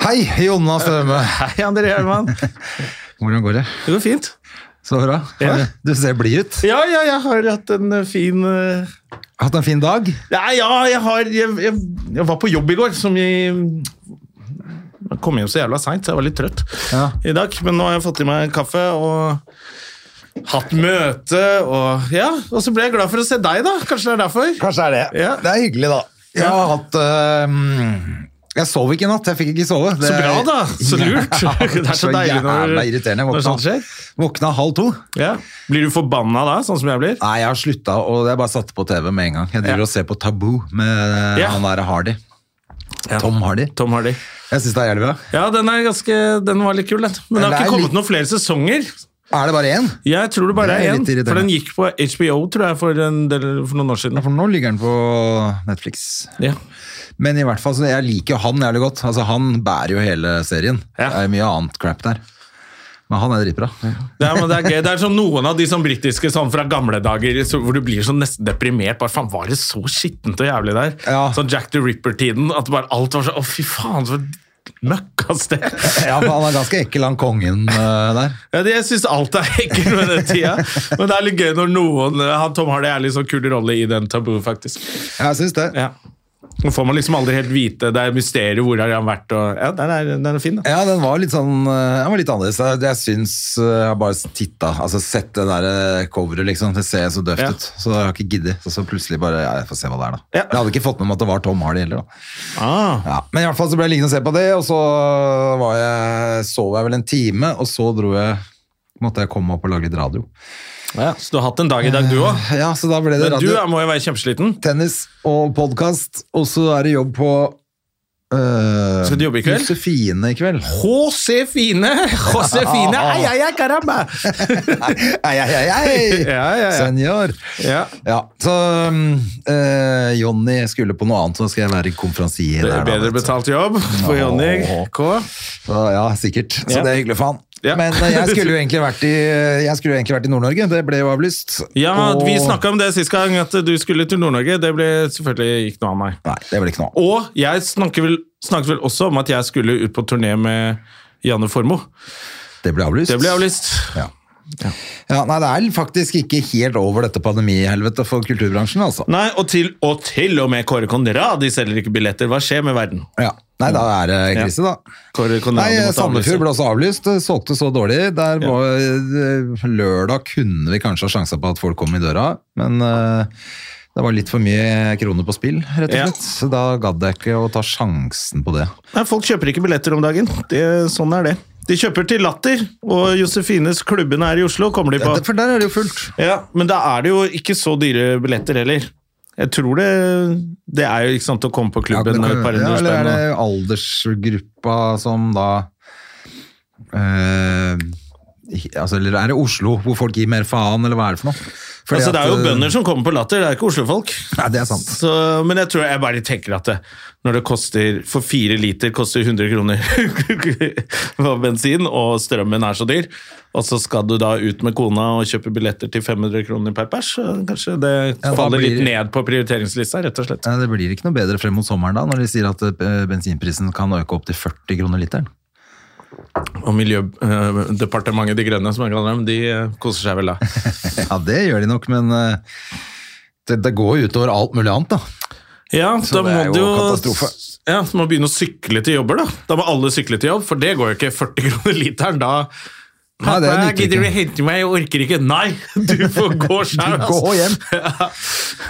Hei, Jonna Støme. Hei, André Hjelman. Hvordan går det? Det går fint. Så bra. Ja. Du ser blid ut. Ja, ja, jeg har hatt en eh, fin uh... Hatt en fin dag? Ja, ja jeg har jeg, jeg, jeg var på jobb i går, som i Jeg kom hjem så jævla seint, så jeg var litt trøtt Ja. i dag. Men nå har jeg fått i meg kaffe og hatt møte og Ja, og så ble jeg glad for å se deg, da. Kanskje det er derfor? Kanskje er det. Ja. Det er hyggelig, da. Jeg har hatt øhm, Jeg sov ikke i natt. Jeg fikk ikke sove. Det, Så bra, da. Så lurt. Ja, Det er så deilig når- irriterende. Når sånt skjer. våkna halv to. Ja. Blir du forbanna da, sånn som jeg blir? Nei, jeg har slutta, og jeg bare satte på TV med en gang. Jeg driver Ja. og ser på Taboo med han der Hardy. Ja. Tom Hardy. Tom Hardy. Jeg syns det er jævlig bra. Ja, den er ganske Den var litt kul, den. Men det har ikke kommet litt- noen flere sesonger. Er det bare én? Jeg tror det bare Det er én, for den gikk på HBO tror jeg, for, en del, for noen år siden. Ja, for nå ligger den på Netflix. Ja. Men i hvert fall, så jeg liker jo han jævlig godt. Altså, han bærer jo hele serien. Ja. Det er mye annet crap der. Men han er dritbra. Det er, men det er gøy. Det er sånn noen av de sånn britiske sånn fra gamle dager så, hvor du blir sånn nesten deprimert. Bare faen, var det så skittent og jævlig der? Ja. Sånn Jack the Ripper-tiden. At bare alt var sånn Å, fy faen, så møkkasted. Ja, for han er ganske ekkel, han kongen uh, der. Ja, det, jeg syns alt er ekkelt med den tida. Men det er litt gøy når noen han Tom Hardy er litt sånn kul rolle i den tabu, faktisk. Jeg syns det. Ja. Nå får man liksom aldri helt vite. Det er mysteriet hvor har han vært. Og, ja, den er, den er fin, da. Ja, den var litt sånn eh, Den var litt annerledes. Jeg, syns eh, Jeg har bare titta, altså sett det der eh, coveret, liksom. Det ser så døvt Ja. ut. Så jeg har ikke giddet. Så, så plutselig bare ja, Jeg får se hva det er, da. Ja. Jeg hadde ikke fått med meg at det var Tom Hardy heller, da. Ah. Ja, men i hvert fall så ble jeg liggende og se på det, og så var jeg, sov jeg vel en time, og så dro jeg måtte jeg komme opp og lage litt radio. Ja, så du har hatt en dag i dag, du òg? Ja, så da ble det Men du radio, du må jo være kjempesliten. tennis og podkast, og så er det jobb på Uh, Skal du jobbe i kveld? Josefine i kveld. Josefine! Josefine! Ai, ai, ai, caramba! ai, ai, ai, ai. Ja, ja, ja. Senor. Ja. Ja, så øh, Jonny skulle på noe annet, så skal jeg være konferansier. Det der er bedre betalt jobb for Jonny K. Så, ja, sikkert. Så det er hyggelig for han. Ja. Men eh, jeg skulle jo egentlig vært i, i Nord-Norge. Det ble jo avlyst. Ja, Og- vi snakka om det sist gang, at du skulle til Nord-Norge. Det ble selvfølgelig ikke noe av meg. Nei, det ble ikke noe. Og jeg snakket vel, snakket vel også om at jeg skulle ut på turné med Janne Formoe. Det ble avlyst. Det ble avlyst. Ja. Ja, nei, det er faktisk ikke helt over dette pandemihelvetet for kulturbransjen, altså. Nei, og til, og til og med Kåre Conrad, de selger ikke billetter. Hva skjer med verden? Ja. Nei, da er det krise, da. Nei, Sandefjord ble også avlyst. Solgte så dårlig. Der var, lørdag kunne vi kanskje ha sjansa på at folk kom i døra, men uh, det var litt for mye kroner på spill, rett og Ja. slett. Så da gadd jeg ikke å ta sjansen på det. Nei, folk kjøper ikke billetter om dagen. Det, sånn er det. De kjøper til Latter, og Josefines klubben er i Oslo. kommer de på. Ja, for der er det jo fullt. Ja, Men da er det jo ikke så dyre billetter heller. Jeg tror det Det er jo ikke sant å komme på Ja, klubben par hundre ja, eller er det aldersgruppa som da eh, altså, Eller er det Oslo, hvor folk gir mer faen, eller hva er det for noe? Altså, det er jo eh, bønder som kommer på Latter, det er ikke Oslo-folk. Ja, det er sant. Så, men jeg tror jeg bare tenker at det, når det koster For fire liter koster 100 kroner for bensin, og strømmen er så dyr, og så skal du da ut med kona og kjøpe billetter til 500 kroner per pers, så kanskje det ja, faller litt ned på prioriteringslista, rett og slett. Ja, Det blir ikke noe bedre frem mot sommeren da, når de sier at eh, bensinprisen kan øke opp til 40 kroner literen. Og Miljødepartementet De Grønne, som jeg kaller dem, de eh, koser seg vel da. Ja, det gjør de nok, men eh, det, det går jo utover alt mulig annet, da. Ja, Så da det må er du jo jo katastrofe. ja, så må begynne å sykle til jobber, da. Da må alle sykle til jobb, for det går jo ikke 40 kroner literen. Da Nei, det Pappa, nytter gidder du hente meg? Jeg orker ikke. Nei, du får gå sjøl, Du gå hjem.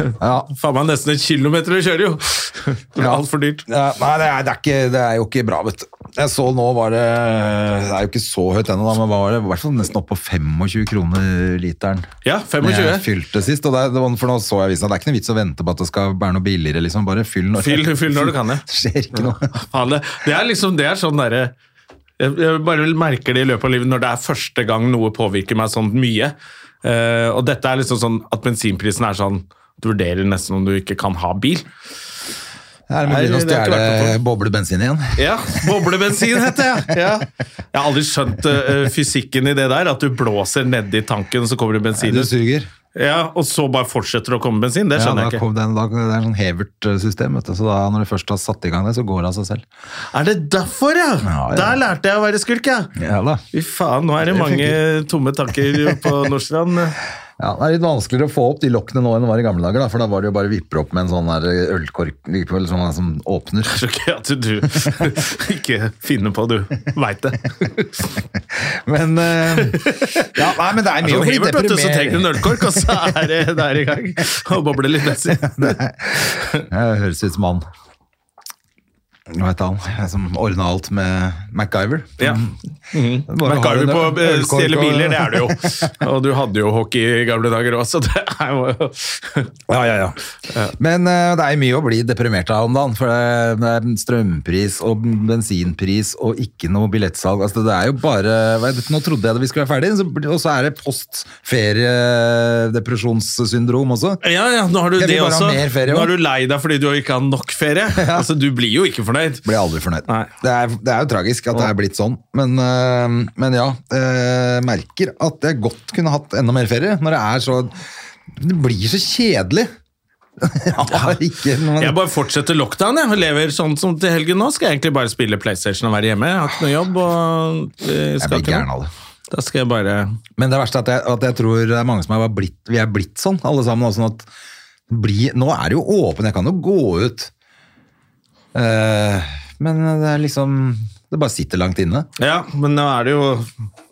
Ja. Faen meg nesten en kilometer å kjøre, jo. Det er altfor dyrt. Ja, nei, det er, det, er ikke, det er jo ikke bra, vet du. Jeg så nå var det Det er jo ikke så høyt ennå, men var det i hvert fall nesten opp på 25 kroner literen. Ja, 25. jeg 25. fylte sist, og det, var, for nå så jeg avisa. det er ikke noe vits å vente på at det skal være noe billigere, liksom. Bare fyll når, Fyll, fyll når du kan det. Skjer ikke noe. Det er liksom, det er sånn derre jeg, jeg bare merker det i løpet av livet når det er første gang noe påvirker meg sånn mye. Uh, og dette er liksom sånn at bensinprisen er sånn Du vurderer nesten om du ikke kan ha bil. Her må begynne å det stjele boblebensin igjen. Ja, Boblebensin heter det. Ja. Jeg har aldri skjønt uh, fysikken i det der. At du blåser nedi tanken, og så kommer det bensin Du ut. suger. Ja, og så bare fortsetter det å komme bensin. Det Ja, skjønner da jeg ikke. kom den, da, det er sånn Hevert-system. Så da, når du først har satt i gang det, så går det av seg selv. Er det derfor, ja? Ja, ja. Der lærte jeg å være skurk, ja. Ja da. Fy faen, nå er det Det mange tomme tanker på Nordstrand. Ja, Det er litt vanskeligere å få opp de lokkene nå enn det var i gamle dager, da, for da var det jo bare vipper opp med en sånn der ølkork likevel, sånn som åpner. Det er Så gøy at du ikke finner på, du veit det. Men uh, Ja, nei, men det er mye Sånn å bli deprimert vet du, så trenger du en ølkork, og så er det der i gang. Og bobler litt bensin. Det høres ut som han Hva heter han som ordna alt med MacGyver? Ja. Mm. ha MacGyver på å ølkork stjele biler, det er det jo. Og du hadde jo hockey i gamle dager òg, så det er jo Ja, ja, ja. Men uh, det er mye å bli deprimert av om dagen, for det er strømpris og bensinpris og ikke noe billettsalg. Altså, det er jo bare Nå trodde jeg det vi skulle være ferdig, og så er det post-feriedepresjonssyndrom også. Ja, ja, nå har du det også. ferie Nå er du lei deg fordi du ikke har nok ferie. Altså, Du blir jo ikke fornøyd. Blir aldri fornøyd. Det er, det er jo tragisk at det er blitt sånn, men, øh, men ja. Jeg merker at jeg godt kunne hatt enda mer ferie, når det er så Det blir så kjedelig. Jeg ikke men... Jeg bare fortsetter lockdown jeg, lever sånn som til helgen nå. Skal jeg egentlig bare spille PlayStation og være hjemme. Jeg har ikke noe jobb. og eh, Jeg blir gæren av det. Da skal jeg bare Men det verste er at jeg, at jeg tror det er mange som er blitt, vi er blitt sånn, alle sammen. også, sånn at bli, nå er det jo åpen, jeg kan jo gå ut. Eh, men det er liksom Det bare sitter langt inne. Ja, men nå er det jo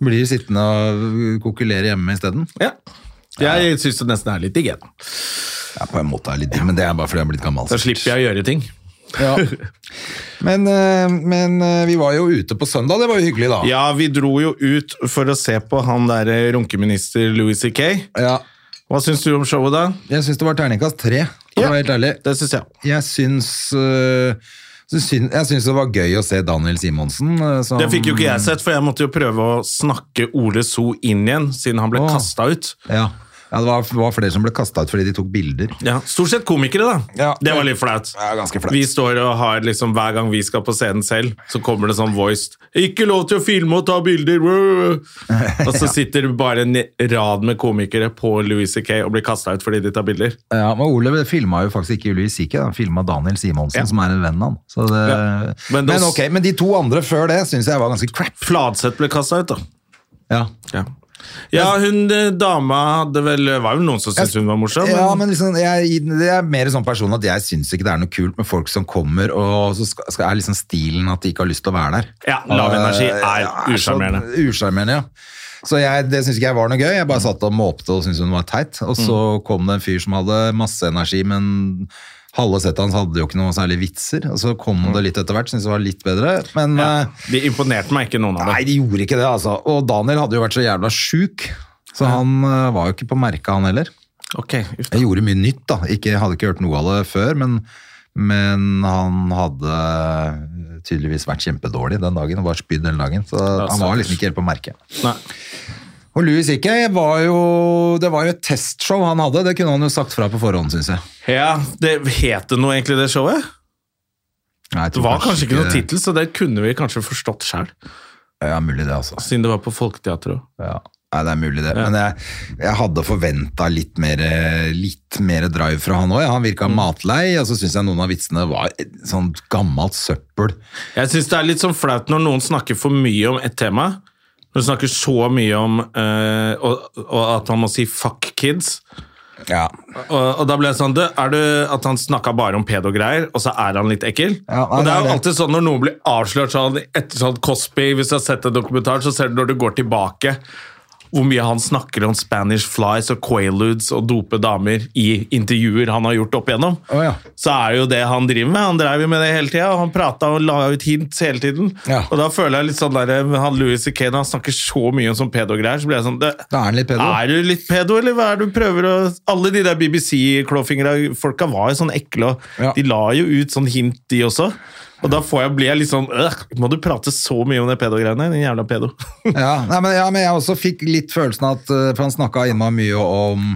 Blir sittende og kokulere hjemme isteden. Ja. Jeg syns det nesten er litt digg, jeg. Ja, på en måte er det litt digg, men det er bare fordi jeg er blitt gammel. Da slipper jeg å gjøre ting. Ja. Men, eh, men eh, vi var jo ute på søndag, det var jo hyggelig da. Ja, vi dro jo ut for å se på han der eh, runkeminister Louis C.K. Ja. Hva syns du om showet, da? Jeg syns det var terningkast tre, Ja. være helt ærlig. Det syns jeg. Jeg syns, øh, jeg syns det var gøy å se Daniel Simonsen. øh, som- Det fikk jo ikke jeg sett, for jeg måtte jo prøve å snakke Ole So inn igjen, siden han ble kasta ut. Ja, ja det var, var flere som ble kasta ut fordi de tok bilder. Ja, Stort sett komikere, da. Ja. Det var litt flaut. Ja, ganske flaut. Vi står og har liksom Hver gang vi skal på scenen selv, så kommer det sånn voiced 'Ikke lov til å filme og ta bilder!' Og så sitter det bare en rad med komikere på Louis C.K. og blir kasta ut fordi de tar bilder. Ja, men Ole filma jo faktisk ikke Louis C.K., han filma Daniel Simonsen, Ja. som er en venn av han. Det, Ja. Men men, ok, men de to andre før det syns jeg var ganske crap. Fladseth ble kasta ut, da. Ja. Ja, ja hun eh, dama hadde vel var jo noen som syntes hun var morsom. Ja, men liksom, jeg, det er mer sånn person at jeg syns ikke det er noe kult med folk som kommer, og så skal, skal, er liksom stilen at de ikke har lyst til å være der. Ja, lav energi er Ja, så usjarmerende. Usjarmerende, ja. Så jeg, det syns ikke jeg var noe gøy. Jeg bare satt og måpte og syntes hun var teit. Og så Mm. kom det en fyr som hadde masse energi, men halve settet hans hadde jo ikke noe særlig vitser. Og så kom det litt etter hvert, syntes det var litt bedre. Men Mm. Ja, eh, de imponerte meg ikke, noen av dem. nei, de gjorde ikke det, altså. Og Daniel hadde jo vært så jævla sjuk, så han eh, var jo ikke på merket, han heller. Ok, uff. Jeg gjorde mye nytt, da. Ikke, hadde ikke hørt noe av det før, men, men han hadde tydeligvis vært kjempedårlig den dagen og var spydd hele dagen. Så han var liksom ikke helt på merket. Nei. Og Louis C.K. var jo Det var jo et testshow han hadde, det kunne han jo sagt fra på forhånd, syns jeg. Ja, det Het det noe egentlig, det showet? Nei, Det var kanskje ikke noe tittel, så det kunne vi kanskje forstått sjøl. Ja, mulig det, altså. Siden det var på Folketeatret. Ja. Nei, det er mulig det. Men jeg, jeg hadde forventa litt, litt mer drive fra han òg. Han virka matlei, og så syns jeg noen av vitsene var sånn gammelt søppel. Jeg syns det er litt sånn flaut når noen snakker for mye om et tema. Du snakker så mye om eh, og, og at han må si 'fuck kids'. Ja. Og, og da ble jeg sånn, Er det at han snakka bare om pedo-greier, og så er han litt ekkel? Ja, og Det er jo alltid sånn når noen blir avslørt sånn etter sånn Cosby, hvis du har sett en dokumentar, så ser du når du går tilbake hvor mye han snakker om Spanish flies og quaaludes og dope damer i intervjuer han har gjort opp igjennom, oh, ja. så er jo det han driver med. Han drev jo med det hele tida, og han prata og la ut hints hele tiden. Ja. Og da føler jeg litt sånn der, han Louis C.K. når han snakker så mye om sånn pedo-greier, så blir jeg sånn det, Da er han litt pedo. Er du litt pedo, eller hva er det du prøver å Alle de der BBC-klåfingra-folka var jo sånn ekle, og Ja. de la jo ut sånn hint, de også. Og da får jeg, blir jeg litt sånn øh, Må du prate så mye om det pedo-greiene? Din jævla pedo. Ja, nei, men, ja, men jeg også fikk litt følelsen av at eh, For han snakka innmari mye om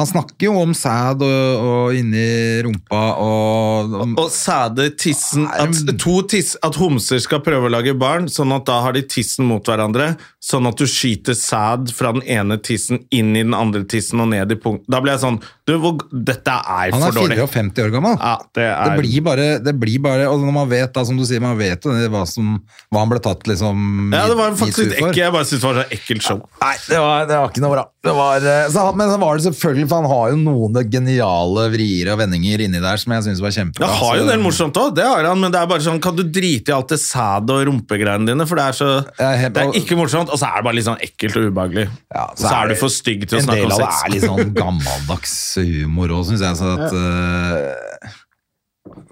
Han snakker jo om sæd og, og inni rumpa og, og Og sæde tissen at, to tiss, at homser skal prøve å lage barn, sånn at da har de tissen mot hverandre. Sånn at du skyter sæd fra den ene tissen inn i den andre tissen og ned i punkt. Da blir jeg sånn du, Dette er Han er for dårlig. 54 år gammel. Ja, det er Det blir bare, det blir bare Og når man vet, da, som du sier, man vet jo hva, som, hva han ble tatt liksom Ja, det var faktisk litt ekkelt. Jeg bare syntes det var så ekkelt show. Nei, det var, det var ikke noe bra. Det var, eh, så, men så var det selvfølgelig, for han har jo noen geniale vrier og vendinger inni der som jeg syns var kjempebra. Han har jo en del morsomt òg, det har han, men det er bare sånn Kan du drite i alt det sæd og rumpegreiene dine? For det er så er helt- Det er ikke morsomt, og så er det bare litt sånn ekkelt og ubehagelig. Ja, så, er du for stygg til å snakke om sex. en del av det er litt sånn gammeldags humor òg, syns jeg. Så at, uh,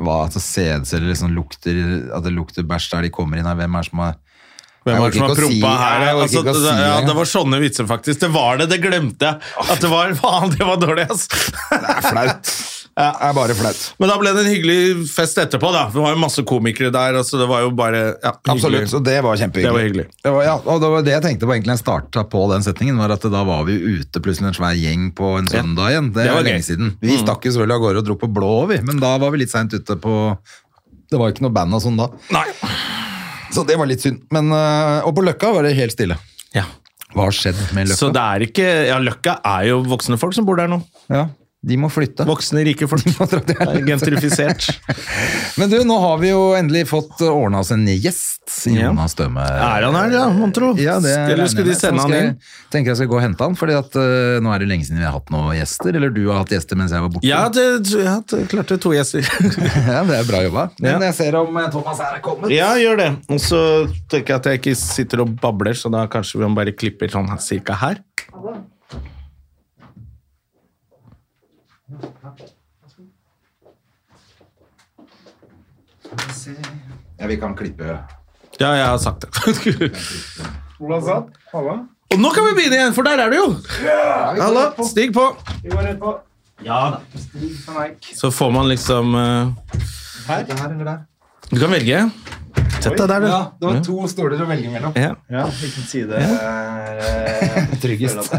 hva, at sædceller liksom lukter At det lukter bæsj der de kommer inn her. Hvem er det som har Hvem er det som har prompa her? Altså, si det, ja, det var sånne vitser, faktisk. Det var det, det glemte jeg. At det var Faen, det var dårlig, ass. Det er flaut. Det er bare flaut. Men da ble det en hyggelig fest etterpå, da. Det var jo masse komikere der, altså det var jo bare ja, Absolutt, så det var kjempehyggelig. Det var hyggelig. Det var, ja, og det var det jeg tenkte på egentlig jeg starta på den setningen, var at da var vi ute plutselig en svær gjeng på en søndag igjen. Det, Det var lenge gøy. Mm. siden. Vi stakk jo selvfølgelig av gårde og dro på blå, vi, men da var vi litt seint ute på Det var jo ikke noe band og sånn da. Nei. Så det var litt synd. Men, øh, og på Løkka var det helt stille. Ja. Hva har skjedd med Løkka? Så det er ikke Ja, Løkka er jo voksne folk som bor der nå. Ja, de må flytte. Voksne, rike folk. må dra til Det er Gentrifisert. Men du, nå har vi jo endelig fått ordna oss en gjest. Ja. Jonas Døme. Er han her, ja, mon tro? Ja, Eller skulle de sende han inn? Jeg tenker jeg skal gå og hente han, fordi at øh, nå er det lenge siden vi har hatt noen gjester. Eller du har hatt gjester mens jeg var borte. Ja, det, ja, det klarte to gjester. Ja, det er bra jobba. Men Ja. jeg ser om eh, Thomas her er kommet. Ja, gjør det. Og så tenker jeg at jeg ikke sitter og babler, så da kanskje vi bare klipper sånn her, cirka Ja, vi kan klippe. Ja, jeg har sagt det. Og nå kan vi begynne igjen, for der er du jo! Ja, Hallo, stig på. Så får man liksom uh, Her? Du kan velge. Sett deg der, du. Ja, det var to stoler å velge mellom. Ja. Ja, hvilken side er eh, Tryggest.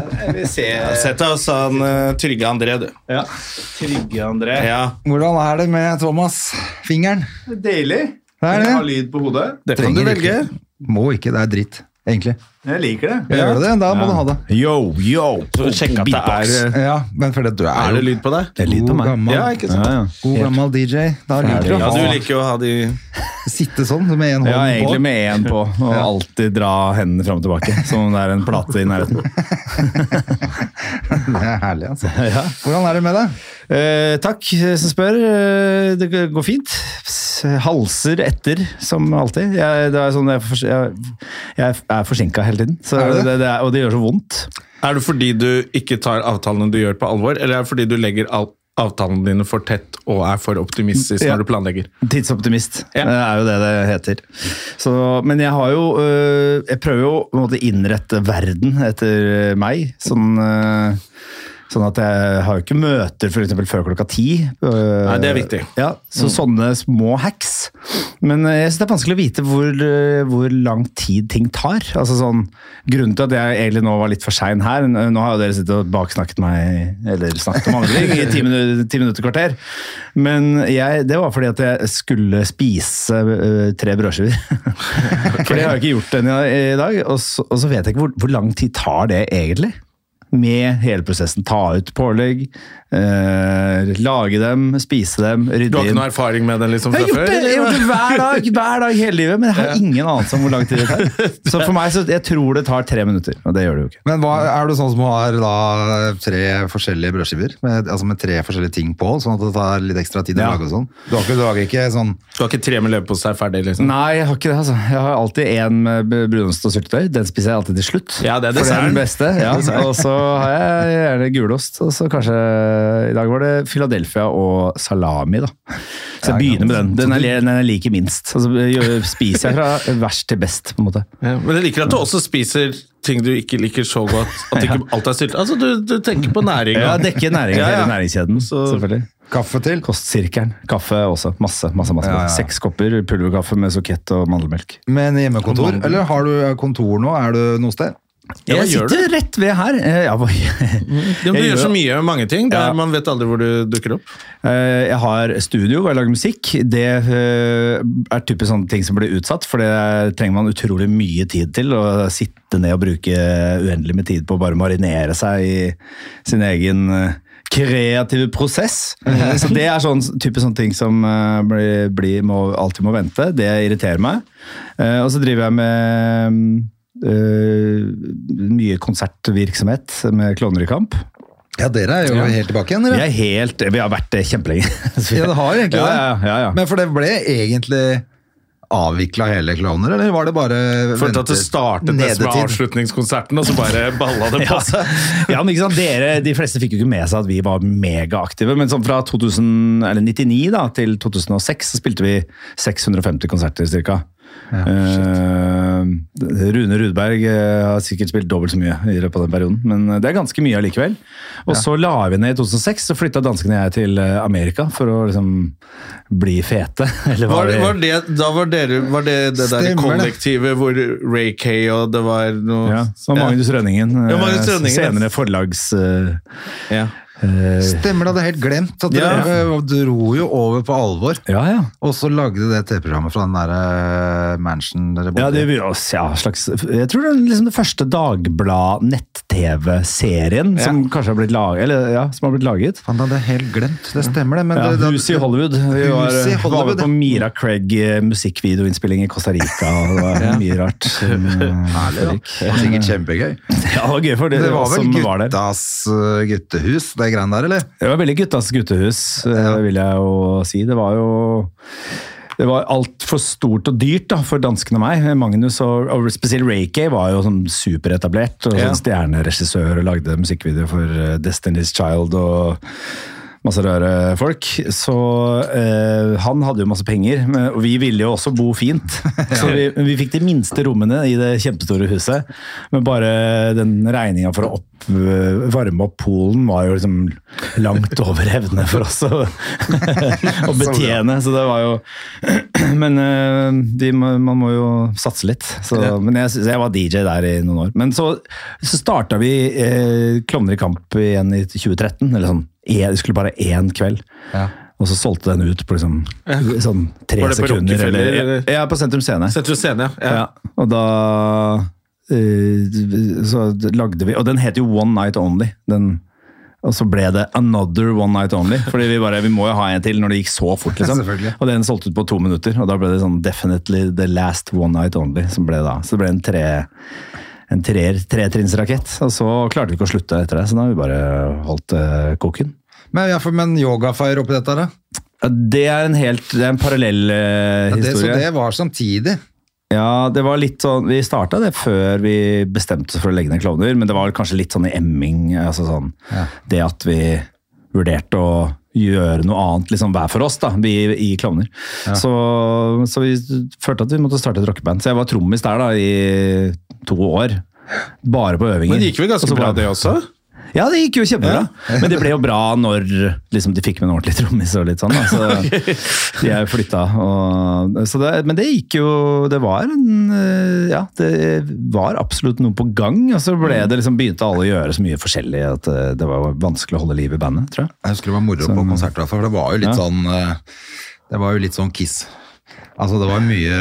Sett deg hos han eh, Trygge André, du. ja. Trygge André. Ja, Hvordan er det med Thomas? Fingeren? Deilig. Det er det. har lyd på hodet. det kan du velge. ikke. Må ikke, det er dritt, egentlig. Jeg liker det. Gjør du det? Da må du ha det. Yo, yo. Så sjekk at det er eh, Ja, men for det, du er, Er det lyd på deg? Det er lyd på god meg. gammel, Ja, ikke sant? Ja, ja. god gammel DJ. Da liker du Ja, å du ha, liker jo å ha de sitte sånn med en hånd Ja, på. egentlig med én på, og alltid dra hendene fram og tilbake. Som om det er en plate i nærheten. Det er herlig, altså. Ja. Hvordan er det med deg? Eh, takk som spør. Eh, det går fint. Halser etter, som alltid. Jeg, det er sånn, jeg, er fors- jeg, jeg er forsinka hele tiden, så det? det, det er, og det gjør så vondt. Er det fordi du ikke tar avtalene du gjør på alvor, eller er det fordi du legger alt avtalene dine for tett og er for optimistisk Ja. når du planlegger? Tidsoptimist Ja. det er jo det det heter. Så, men jeg har jo øh, Jeg prøver jo å innrette verden etter meg. Sånn, øh, sånn at jeg har jo ikke møter for eksempel før klokka ti. Nei, det er viktig. Ja, så sånne små hacks. Men øh, jeg synes det er vanskelig å vite hvor, øh, hvor lang tid ting tar. Altså sånn, Grunnen til at jeg egentlig nå var litt for sein her Nå har jo dere sittet og baksnakket meg, eller snakket om andre ting, i ti minutter, ti minutter kvarter. Men jeg, det var fordi at jeg skulle spise uh, tre brødskiver. For det har jeg ikke gjort ennå i dag. Og så, og så vet jeg ikke hvor, hvor lang tid tar det egentlig. Med hele prosessen. Ta ut pålegg, eh, lage dem, spise dem, rydde inn. Du har ikke noe erfaring med det liksom fra før? jeg har gjort det hver dag, hver dag hele livet, men jeg har ingen anelse om hvor lang tid det tar. Så for meg, så jeg tror det tar tre minutter, og det gjør det jo ikke. Men hva, er du sånn som har da tre forskjellige brødskiver? Med, altså med tre forskjellige ting på, sånn at det tar litt ekstra tid å Ja. lage og sånn? Du har ikke, du har ikke sånn Du har ikke tre med leverpostei ferdig, liksom? Nei, jeg har ikke det. altså. Jeg har alltid en med brunost og syltetøy. Den spiser jeg alltid til slutt. Ja, det er For det er den beste. Ja. Og så har jeg gjerne gulost, og så kanskje I dag var det Philadelphia og salami, da. Så jeg begynner med den. Den er, den er like minst. Altså, jeg spiser jeg fra verst til best, på en måte. Ja, men jeg liker at du også spiser ting du ikke liker så godt. At ikke alt er stilt. Altså, du, du tenker på næringa. Ja, dekker dekke næringen, Ja, ja. hele næringskjeden, Så- selvfølgelig. kaffe til? Kostsirkelen. Kaffe også. Masse, masse, masse. Ja, ja. Seks kopper pulverkaffe med sukett og mandelmelk. Men en hjemmekontor? Eller har du kontor nå? Er du noe sted? Ja, jeg sitter sitter rett ved her. Eh, Ja, hva- Ja, du Jeg gjør så mye, mange ting. Ja. Man vet aldri hvor du dukker opp. Eh, Jeg har studio hvor jeg lager musikk. Det eh, er typisk sånne ting som blir utsatt, for det trenger man utrolig mye tid til. Å sitte ned og bruke uendelig med tid på å bare marinere seg i sin egen kreative prosess. Så det er sånn type sånne ting som blir, blir, må, alltid må vente. Det irriterer meg. Og så driver jeg med eh, mye konsertvirksomhet med Klovner i kamp. Ja, dere er jo Ja. helt tilbake igjen, Vi er helt, vi har vært det kjempelenge. Ja, det har egentlig ja, det. ja, ja, ja. Men for det ble egentlig avvikla hele Klovner, eller var det bare For at det startet det som er avslutningskonserten, og så bare balla det på seg. ja, men ikke sant, dere, De fleste fikk jo ikke med seg at vi var megaaktive. Men sånn fra 2099 da, til 2006 så spilte vi 650 konserter ca. Rune Rudberg eh, har sikkert spilt dobbelt så mye i løpet av den perioden, men eh, det er ganske mye allikevel. Og så la vi ned i 2006, så flytta danskene og jeg til Amerika for å liksom bli fete. Eller Var, vi- var det, da var, dere, var det det der kollektivet hvor Ray Kay og det var noe ja, og Magnus Rønningen. Ja, Magnus Rønningen, ja. senere forlags... Uh, Ja. Eh, Stemmer, det hadde helt glemt. At Ja. dere eh, dro jo over på alvor. ja, ja. Og så lagde det TV-programmet fra den der eh, mansion dere bodde Ja, det i. ja, slags, jeg tror det er liksom det første Dagblad-nett-TV-serien som kanskje har blitt laget, eller, ja, som har blitt laget. Faen, det hadde jeg helt glemt. Det stemmer, det. Men Ja, det, det, Hus i Hollywood. Vi var, var med på Mira Craig musikkvideoinnspilling i Costa Rica. Og det var mye rart. Herlig, ja. Det var sikkert kjempegøy. Ja, det var gøy for det, Det var vel guttas eh, guttehus, det greiene der, eller? Det var veldig guttas guttehus, ja. vil jeg jo si. Det var jo det var altfor stort og dyrt da, for danskene og meg. Magnus og, og spesielt Ray var jo sånn superetablert. og Ja. sånn Stjerneregissør og lagde musikkvideo for eh, Destiny's Child og masse rare folk. Så eh, han hadde jo masse penger, men, og vi ville jo også bo fint. Så vi, vi fikk de minste rommene i det kjempestore huset. Men bare den regninga for å opp, varme opp poolen var jo liksom langt over evne for oss å, å betjene. Så det var jo Men eh, de, man må jo satse litt. Så, Men jeg, jeg var DJ der i noen år. Men så, så starta vi eh, Klovner i kamp igjen i 2013. Eller sånn. En- Det skulle bare én kveld. Ja. Og så solgte den ut på liksom, sånn tre Var det på sekunder. Eller, eller? ja, på Sentrum Scene. Sentrum scene, ja. Ja, og da uh, så lagde vi Og den het jo One Night Only. Den, og så ble det Another One Night Only. Fordi vi bare, vi må jo ha en til når det gikk så fort. liksom. Og den solgte ut på to minutter, og da ble det sånn Definitely The Last One Night Only. som ble da. Så det ble en tre en treer, tretrinnsrakett. Og så klarte vi ikke å slutte etter det, så da har vi bare holdt uh, koken. Men, ja, for, men yogafire oppi dette, da? Ja, Det er en helt, det er en parallell eh, Ja, det, så det var samtidig? Ja, det var litt sånn Vi starta det før vi bestemte oss for å legge ned Klovner, men det var kanskje litt sånn i emming. altså sånn, Ja. Det at vi vurderte å gjøre noe annet liksom hver for oss, da, vi i Klovner. Så, så vi følte at vi måtte starte et rockeband. Så jeg var trommis der da i to år. Bare på øvinger. Men det gikk vel ganske bra, det også? Ja, det gikk jo kjempebra. Men det ble jo bra når liksom, de fikk med en ordentlig trommis og litt sånn. Da. Så de er flytta. Og, så det, men det gikk jo Det var en eh, Ja, det var absolutt noe på gang. Og så ble det liksom, begynte alle å gjøre så mye forskjellig at eh, det var vanskelig å holde liv i bandet, tror jeg. Jeg husker det var moro på konsert, for det var jo litt Ja. sånn eh, Det var jo litt sånn Kiss. Altså, det var mye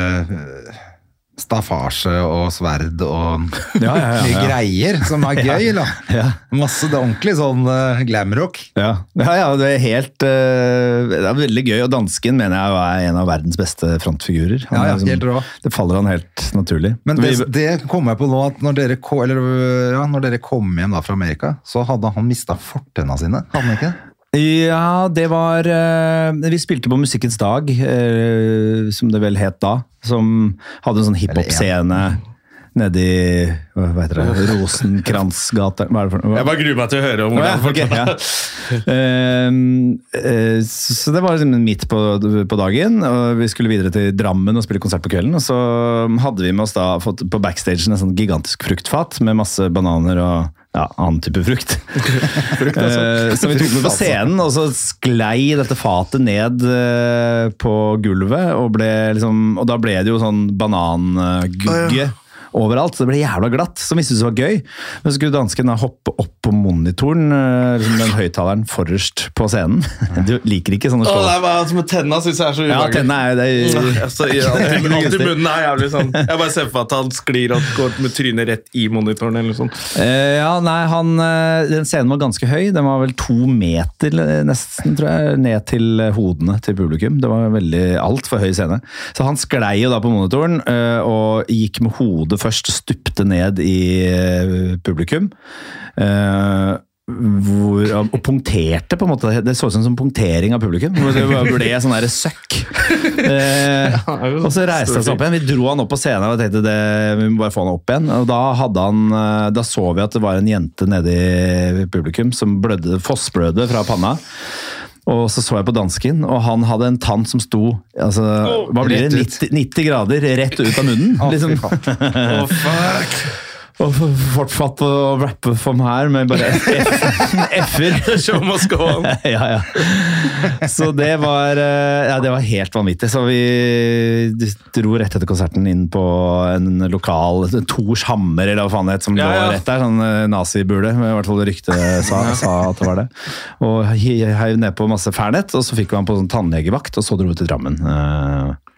staffasje og sverd og Ja, ja, ja, mye greier som er gøy. Da. Ja. Masse, det ordentlige ordentlig sånn uh, glamrock. Ja. ja, ja, det er helt uh, Det er veldig gøy, og dansken mener jeg er en av verdens beste frontfigurer. Han Ja, ja, liksom- helt rå. Det faller han helt naturlig. Men det, det kom jeg på nå, at når dere, eller, ja, når dere kom hjem da fra Amerika, så hadde han mista fortenna sine. Hadde han ikke det? Ja, det var eh, Vi spilte på Musikkens dag, eh, som det vel het da. Som hadde en sånn hiphop-scene nedi Hva heter det? Rosenkransgata Hva er det for noe? Jeg bare gruer meg til å høre om hvordan folk ja. det. eh, Så det var liksom midt på, på dagen, og vi skulle videre til Drammen og spille konsert på kvelden. Og så hadde vi med oss da fått på backstagen en sånn gigantisk fruktfat med masse bananer og ja, annen type frukt. Eh, så vi tok med på scenen, og så sklei dette fatet ned eh, på gulvet, og, ble liksom, og da ble det jo sånn banangugge overalt, så det ble jævla glatt, som vi syntes var gøy. Men så skulle dansken da hoppe opp på monitoren, eh, liksom den høyttaleren forrest på scenen. Du liker ikke sånne show? nei, men altså, som tenna syns jeg er så Ja, tenna er jo det. Altså, i- alltid, alltid munnen er jævlig sånn Jeg bare ser for meg at han sklir og går med trynet rett i monitoren. eller noe sånt. Eh, ja, nei, han, eh, den scenen var ganske høy. Den var vel to meter nesten, tror jeg, ned til hodene til publikum. Det var veldig altfor høy scene. Så han sklei jo da på monitoren eh, og gikk med hodet først, stupte ned i eh, publikum. Eh, hvor, og punkterte, på en måte. Det så ut som en punktering av publikum. Det ble sånn derre søkk. Eh, og så reiste han seg opp igjen. Vi dro han opp på scenen og tenkte det, vi må bare få han opp igjen. Og da, han, eh, da så vi at det var en jente nede i publikum som blødde, fossblødde fra panna. Og så så jeg på dansken, og han hadde en tann som sto altså, hva blir det, 90, 90 grader rett ut av munnen. oh, liksom. oh, faen. Og fortsatt å rappe for meg her med bare F-er. Show must go on. ja, ja. Så det var, eh, ja, det var helt vanvittig. Så vi dro rett etter konserten inn på en lokal Tors Hammer, eller hva faen det het, som Ja, lå rett der. Sånn eh, nazibule, i hvert fall ryktet sa, sa at det var det. Og he- heiv ned på masse Fernet, og så fikk vi han på sånn tannlegevakt, og så dro vi til Drammen.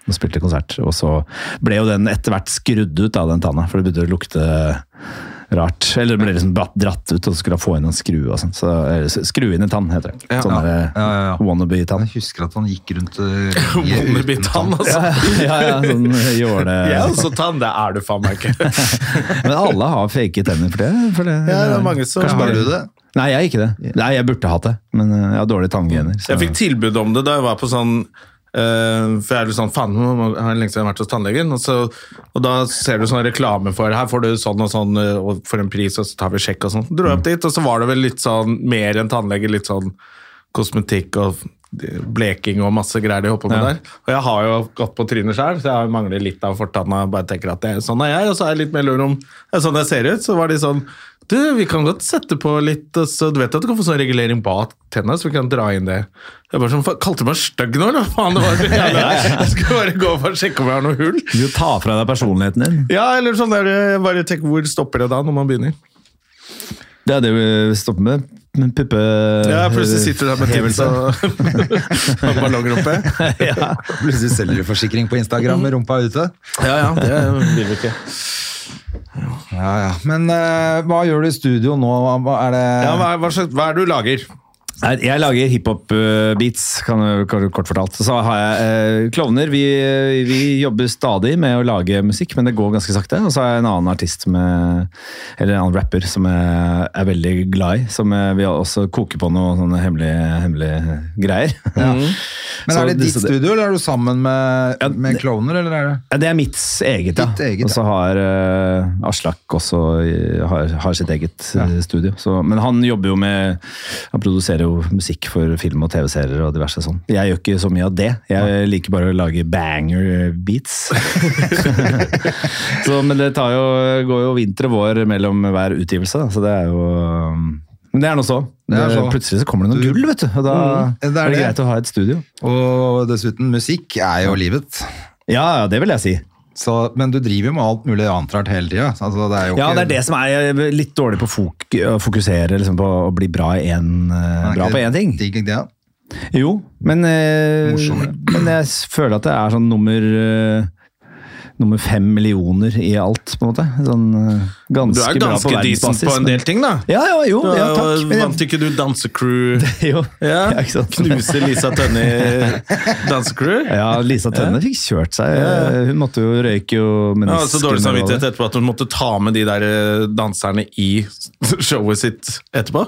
Eh, og spilte konsert. Og så ble jo den etter hvert skrudd ut av den tanna, for det begynte å lukte rart. Eller det ble liksom dratt ut, og så skulle han få inn en skrue og sånn. Så, skru inn en tann, heter det. Sånn Ja, der, ja, ja, ja. wannabe-tann. Jeg husker at han gikk rundt uh, Wannabe-tann, altså. ja, ja, sånn jåle... Jeg er også tann, det er du faen meg ikke. Men alle har fake tenner for det. For det Ja, det er mange som Kanskje bare du det? Nei, jeg er ikke det. Nei, jeg burde hatt det, men eh, jeg har dårlige tanngener. så- Jeg fikk tilbud om det da jeg var på sånn eh, for jeg er litt sånn, faen, nå har jeg lenge siden vært hos tannlegen, og, så, og da ser du sånn reklame for, her får du sånn og sånn, eh, og for en pris, og så tar vi sjekk og sånn. Dro jeg opp dit, og så var det vel litt sånn, mer enn tannlege, litt sånn kosmetikk og bleking og masse greier de hopper med Ja. der. Og jeg har jo gått på trynet selv, så jeg mangler litt av fortanna, bare tenker at det, sånn er jeg, og så er jeg litt mer lur om, sånn jeg ser ut, så var de sånn, du, vi kan godt sette på litt, altså, du vet at du kan få sånn regulering bak tennene, så vi kan dra inn det. Jeg bare sånn, kalte du meg stygg nå, eller? Faen, det var det jævla, jeg skulle bare gå for å sjekke om jeg har noe hull. Du tar fra deg personligheten din. Ja, eller sånn der, bare tenk, hvor stopper det da når man begynner? Det er det vi stopper med. med Puppe... Ja, plutselig sitter du der med hevelse. og, ballonger oppe. ja. Plutselig selger du forsikring på Instagram med rumpa ute. Ja, ja, det vil vi ikke. Ja, ja. Men uh, hva gjør du i studio nå? Hva er det Ja, hva, hva, hva er det du lager? Jeg lager hiphop-beats, kan kort fortalt. Så har jeg eh, klovner. Vi, vi jobber stadig med å lage musikk, men det går ganske sakte. Og så har jeg en annen artist med, eller en annen rapper som jeg er veldig glad i. Som jeg, vi også koker på noen sånne hemmelige, hemmelige greier. Men Så er det ditt studio, eller er du sammen med, Ja, med klovner? Eller er det? Ja, Det er mitt eget, ja. Eget, ja. Og så har eh, Aslak også eh, har, har sitt eget eh, studio. Så, men han jobber jo med Han produserer jo musikk for film og TV-serier og diverse sånn. Jeg gjør ikke så mye av det. Jeg liker bare å lage banger beats. så, men det tar jo, går jo vinter og vår mellom hver utgivelse, da. så det er jo Men det er nå så. Så. Plutselig så kommer det noe Du- gull, vet du. Og da Mm, det er er det greit å ha et studio. Og dessuten, musikk er jo livet. Ja, ja, det vil jeg si. Så, men du driver jo med alt mulig annet rart hele tida. Altså, Ja, ikke- det er det som er er litt dårlig på fok å fokusere liksom, på å bli bra, i en, eh, bra på én ting. digg det? Jo, men, eh, men jeg føler at det er sånn nummer eh, nummer fem millioner i alt, på en måte. Sånn eh, ganske Du er bra ganske decent på en del ting, da. Ja, ja, jo, ja, takk. Men Vant ikke du dansecrew? Jo, Ja. ja, ikke sant? Knuser Lisa Tønne i dansecrew? Ja, Lisa Tønne fikk kjørt seg. Hun måtte jo røyke jo Ja, menisken. så dårlig samvittighet etterpå at hun måtte ta med de der eh, danserne i showet sitt etterpå.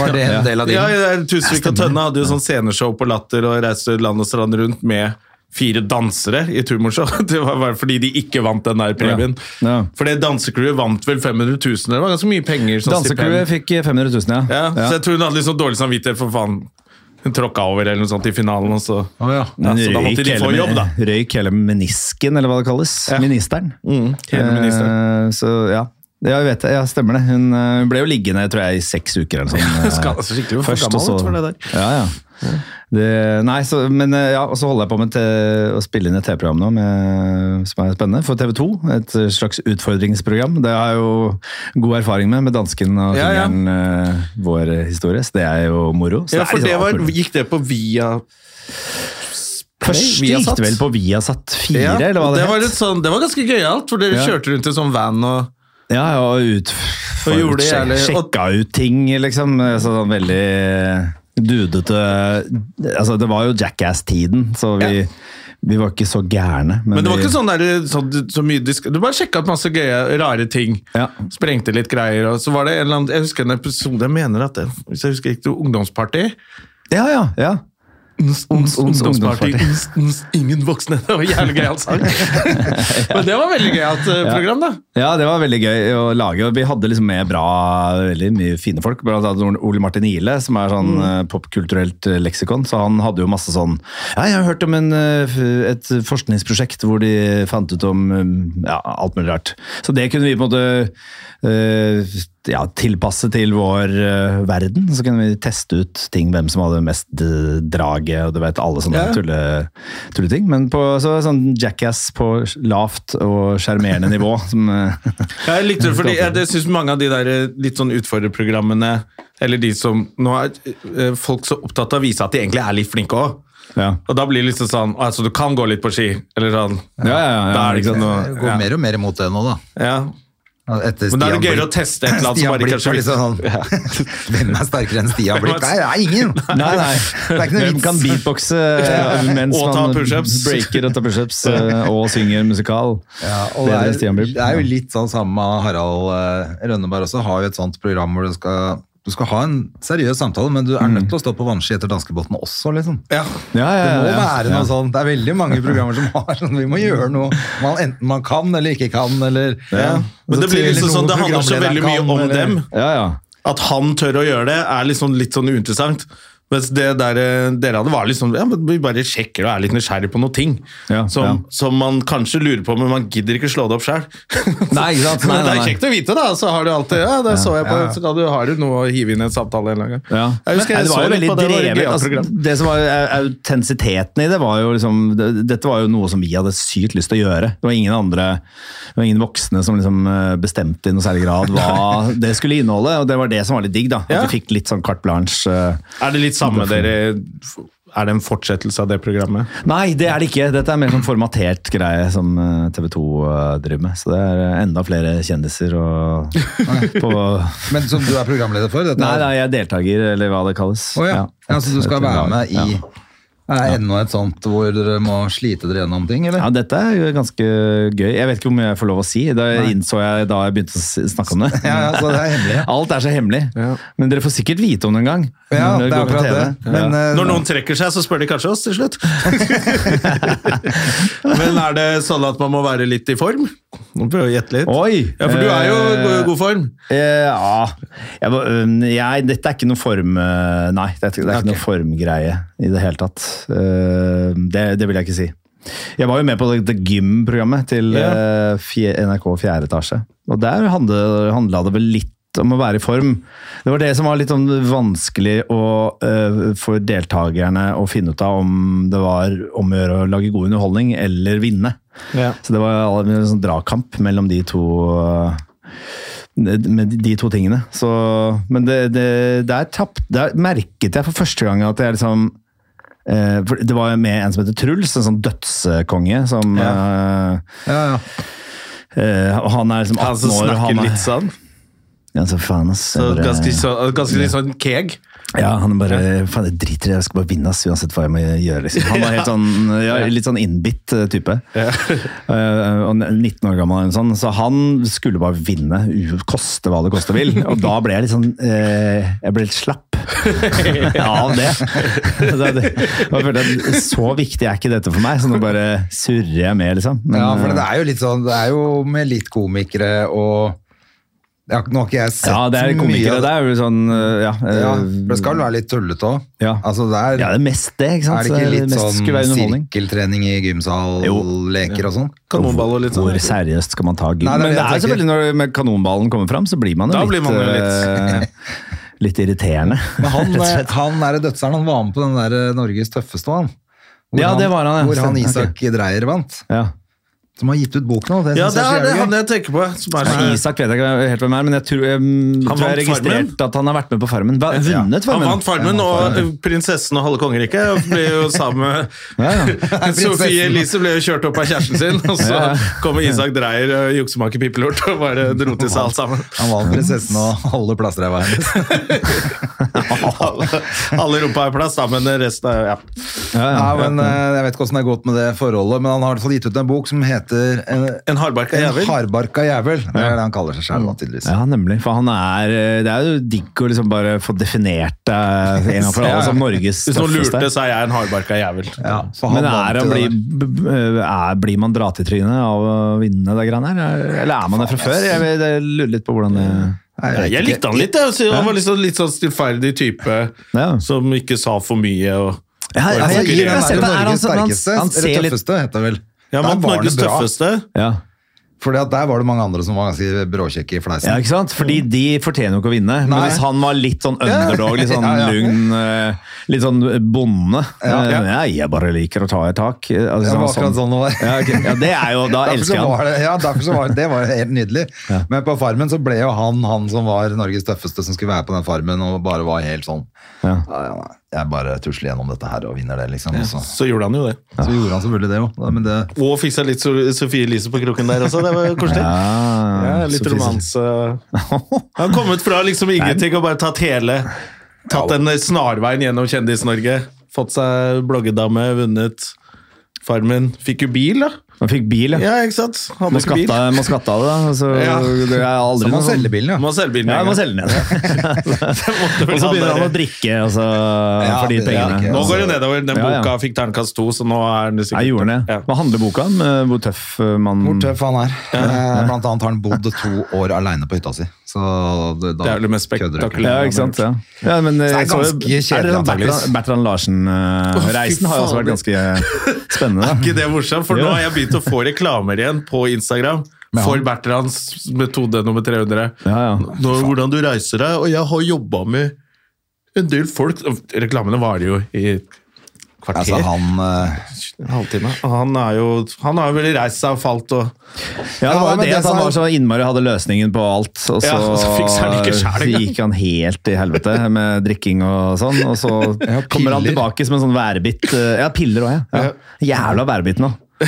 Var det en del av Ja, din? ja, Tusvik og Tønne hadde jo sånn sceneshow på Latter og reiste land og strand rundt med fire dansere i tumorshow. Det var bare fordi de ikke vant den der premien. Ja. Ja. For det dansecrewet vant vel 500 000, det var ganske mye penger. Dansecrewet fikk 500 000, ja. Ja, Så jeg tror hun hadde litt sånn dårlig samvittighet for faen. Hun tråkka over eller noe sånt i finalen, og så, Å, ja. ja, så da måtte de få jobb, da. Røyk hele menisken, eller hva det kalles. Ja. Ministeren. Mm, hele ministeren. Eh, så ja. Ja, jeg vet det. Ja, stemmer det. Hun eh, ble jo liggende tror jeg, i seks uker eller eh, Skal- altså, skikkelig for først, gammel ut for det der. Ja, ja. Det, nei, så, men eh, ja, og så holder jeg på med å spille inn et TV-program nå med, som er spennende, for TV 2. Et slags utfordringsprogram. Det har jeg jo god erfaring med, med dansken og Ja, ja. fingeren, eh, vår historie. Så det er jo moro. Så Ja, for liksom det var, gikk det på via Først gikk det vel på Viasat 4, Ja, eller hva det, det, het. var litt sånn, det var ganske gøyalt, for dere Ja. kjørte rundt i sånn van og Ja, ja, og ut Og gjorde sjek- Sjekka ut ting, liksom. Så sånn veldig dudete Altså, det var jo Jackass-tiden, så vi, Ja. vi var ikke så gærne. Men det var ikke sånn der, så, så mye disk Du bare sjekka ut masse gøye, rare ting. Ja. Sprengte litt greier. Og så var det en eller annen Jeg husker en episode Jeg mener at det, Hvis jeg husker riktig, Ungdomsparty. Ja, ja, ja. Uns, uns, ungdomsparty. ungdomsparty. Uns, uns, ingen voksne. Det var jævlig gøyalt sang. Men det var veldig gøyalt eh, program, da. Ja, det var veldig gøy å lage. Vi hadde liksom med bra, veldig mye fine folk. Blant annet Ole Martin Ihle, som er sånn mm. popkulturelt eh, leksikon. Så han hadde jo masse sånn Ja, jeg har hørt om en, eh, et forskningsprosjekt hvor de fant ut om eh, ja, alt mulig rart. Så det kunne vi på en måte eh, ja, tilpasse til vår uh, verden. Så kunne vi teste ut ting, hvem som hadde mest draget, og du vet alle sånne Ja. tulle, tulleting. Men på så sånn jackass på lavt og sjarmerende nivå. Som, eh, Jeg likte det fordi jeg, jeg synes mange av de der eh, litt sånn utfordrerprogrammene, eller de som Nå er folk så opptatt av å vise at de egentlig er litt flinke òg. ja. Og da blir det liksom sånn Altså, du kan gå litt på ski, eller sånn. Ja, ja, ja, Da er det ikke ikke sant? Det går mer og mer imot det nå, da. Ja. Etter Men da er det gøyere å teste et eller annet som bare Blipp ikke er så var liksom sånn, Hvem er sterkere enn Stian Blipp? Nei, det er ingen! Nei, nei. Det er ikke noe Hvem kan beatboxe eh, mens Og ta man pushups. breaker og tar pushups eh, og synger musikal? Ja, og det er, det er jo litt sånn samme med Harald eh, Rønneberg også, har jo et sånt program hvor du skal, du skal ha en seriøs samtale, men du er nødt til å stå på vannski etter danskebåten også, liksom. ja. Ja, ja, Det må være noe sånn. Det er veldig mange programmer som har sånn, vi må gjøre noe man enten man kan eller ikke kan, eller Ja. Men det blir liksom sånn, det handler så veldig mye om eller- dem. Ja, ja. At han tør å gjøre det, er liksom litt sånn uinteressant. Mens det der eh, dere hadde, var liksom ja, men Vi bare sjekker og er litt nysgjerrig på noen ting. Ja, som, ja. som man kanskje lurer på, men man gidder ikke slå det opp sjøl. Nei, ikke sant? Nei, Men det er kjekt å vite, da. Så har du alltid Ja, det så jeg på, så kan du, har du noe å hive inn i en samtale en gang. Ja. Jeg husker jeg det så var jo veldig på det, det drevet. Altså, det som var autensiteten autentisiteten i det, var jo liksom det, Dette var jo noe som vi hadde sykt lyst til å gjøre. Det var ingen andre Det var ingen voksne som liksom eh, bestemte i noe særlig grad hva det skulle inneholde, og det var det som var litt digg, da. At Ja. vi fikk litt sånn carte blanche. eh. Er det litt samme dere Er det en fortsettelse av det programmet? Nei, det er det ikke. Dette er mer sånn formatert greie som TV 2 driver med. Så det er eh, enda flere kjendiser og på Men som du er programleder for? Dette Nei, er- nei, jeg er deltaker, eller hva det kalles. Oh, ja. ja, så du skal være med i ja. Er det enda et sånt hvor dere må slite dere gjennom ting, eller? Ja, dette er jo ganske gøy. Jeg vet ikke om jeg får lov å si. Det innså jeg da jeg begynte å snakke om det. Ja, ja, så det er hemmelig. Alt er så hemmelig. Men dere får sikkert vite om det en gang. Ja, når det er akkurat det. Men, ja. eh, Når noen trekker seg, så spør de kanskje oss til slutt. Men er det sånn at man må være litt i form? Nå prøver jeg å gjette litt. Oi! Ja, For du er jo i Eh, god form. Eh, ja jeg, jeg, Dette er ikke noe form... Nei, det er, ikke- det er ikke noe formgreie i det hele tatt. Eh, det, det vil jeg ikke si. Jeg var jo med på det, det gym-programmet til eh, NRK 4 etasje. Og der handla, det vel litt om å være i form. Det var det som var litt sånn vanskelig å, eh, for deltakerne å finne ut av om det var om å gjøre å lage god underholdning eller vinne. Ja. Så det var en sånn dragkamp mellom de to øh, med de to tingene. Så, men det, det, der, tapt, der merket jeg for første gang at jeg liksom eh, Det var jo med en som heter Truls, en sånn dødskonge som eh, Ja, ja. Uh, Han er liksom 18 Han som år. snakker Han er, litt sånn. ja, så faen, ass. Så ganske, så, ganske litt sånn keg. Ja, han er bare Faen, jeg driter i det, jeg skal bare vinne, ass, uansett hva jeg må gjøre. Liksom. Han var helt sånn, ja, litt sånn innbitt eh, type. Eh, og 19 år gammel, og sånn, så han skulle bare vinne, koste hva det koste vil. Og da ble jeg litt sånn eh, Jeg ble litt slapp av det. jeg følte at Så viktig er ikke dette for meg, så nå bare surrer jeg med, liksom. Men, ja, for eh, det er jo litt sånn Det er jo med litt komikere og ja, Nå har ikke jeg sett ja, det er mye komikere. av Det er jo sånn eh, Ja, eh, Ja, for det skal være litt tullete òg. Ja. Altså, det er, ja, det er mest det, ikke sant? er det ikke litt mest sånn sirkeltrening i gymsal, Jo. leker og sånn? Kanonball og litt sånn. Hvor seriøst skal man ta gym? Nei, det er Men det det er selvfølgelig når med kanonballen kommer fram, så blir man jo Da litt, blir man jo litt- eh, litt irriterende. Men han, slett. han er dødseren, han var med på den der eh, Norges tøffeste, han. Hvor Ja, det var han, ja. Hvor han Isak Isak Dreyer vant. Ja. Som har gitt ut bok nå. Det Ja, det er det er han jeg tenker på. Som er sånn- Isak vet jeg ikke helt hvem er, men jeg tror jeg, tror jeg registrerte at han har vært med på Farmen. Vunnet Han vant Farmen, og prinsessen og halve kongeriket ble jo sammen med Ja, ja. Sofie Elise ble jo kjørt opp av kjæresten sin, og så Ja, ja. kommer Isak Dreyer, og juksemaker Pippelort, og bare dro til seg alt sammen. Han vant prinsessen og alle plasser i veien. Alle, alle rumpa er plass, da, men resten er ja. Ja, Ja, ja. men eh, Jeg vet ikke hvordan det har gått med det forholdet, men han har i hvert fall gitt ut en bok som heter En, En hardbarka en jævel. hardbarka jævel. Det er det han kaller seg selv, tydeligvis. Ja, nemlig. For han er eh, Det er jo digg å liksom bare få definert deg en gang for alle som Norges Hvis noen lurte, så er jeg en hardbarka jævel. Ja, for han Men er, han det bli, der. b- b- er, blir man dratt i trynet av å vinne det greiene her? Eller er man det fra før? Jeg, vil- jeg lurer litt på hvordan det Nei, Jeg, jeg likte han litt. Jeg. Han var litt sånn, litt sånn stillferdig type Ja. som ikke sa for mye. Og, Ja, jeg, jeg- jeg, jeg jeg, jeg, det. Er han Norges sånn- han- sterkeste, han ser litt- tøffeste, heter det vel. Ja, men vant var Norges tøffeste. Ja. Fordi at der var det mange andre som var ganske bråkjekke i fleisen. Ja, ikke sant? Fordi de fortjener jo ikke å vinne. Men Nei. hvis han var litt sånn underdog, litt sånn Ja, ja. lugn, eh, litt sånn bonde Ja, ja. eh, Nei, jeg bare liker å ta et tak. Eh, Altså, Det var akkurat sånn det var. Ja, okay. ja, det er jo, da elsker jeg han. det, ja, derfor så var det, det var helt nydelig. Men på Farmen så ble jo han han som var Norges tøffeste som skulle være på den Farmen, og bare var helt sånn Ja. ja, ja, nei, Jeg bare tusler gjennom dette her og vinner det, liksom. Og Så, Så gjorde han jo det. så gjorde han selvfølgelig det òg. Men det Og fiksa litt Sofie Elise på kroken der også. Det var koselig. Ja, Ja, litt romanse. Han har kommet fra liksom ingenting og bare tatt hele Tatt den snarveien gjennom Kjendis-Norge. Fått seg bloggedame, vunnet Farmen. Fikk jo bil, da. Man fikk bil, ja. Ja, ikke sant? Hadde Må ikke bil. skatte, skatta det, da. Så Ja. det er aldri Så må selger selge bilen, ja. Må selge bilen. Ja, man må selge den ja. Og så begynner han å drikke altså, Ja, for de pengene. ok. Nå går det nedover. Den Ja, ja. boka fikk terningkast to, så nå er den sikkert Jeg gjorde det. Ja. Hva handler boka om? Eh, Hvor tøff eh, man Hvor tøff han er. Eh, Blant annet har han bodd to år aleine på hytta si. Så det, da Det er det mest kødder du ikke. spektakulære. Ja, ikke sant? Ja, ja men eh, Så det er ganske kjedelig, sånn antageligvis. Bertrand, Larsen-reisen har også vært ganske spennende. Er ikke det morsomt? For nå har jeg begynt å få reklamer igjen på Instagram for Bertrands metode nummer 300. Ja, ja. Nå, hvordan du reiser deg, og jeg har jobba med en del folk Reklamene varer jo i kvarter. Altså, han eh, en halvtime. Og Han, er jo, han har jo vel reist seg og falt og Ja, det var jo det det at han var så innmari hadde løsningen på alt, og så, Ja, så han ikke selv gikk han helt i helvete med drikking og sånn, og så Ja, kommer han tilbake som en sånn værbitt. eh, Ja, piller òg, ja. ja. Jævla værbitt nå.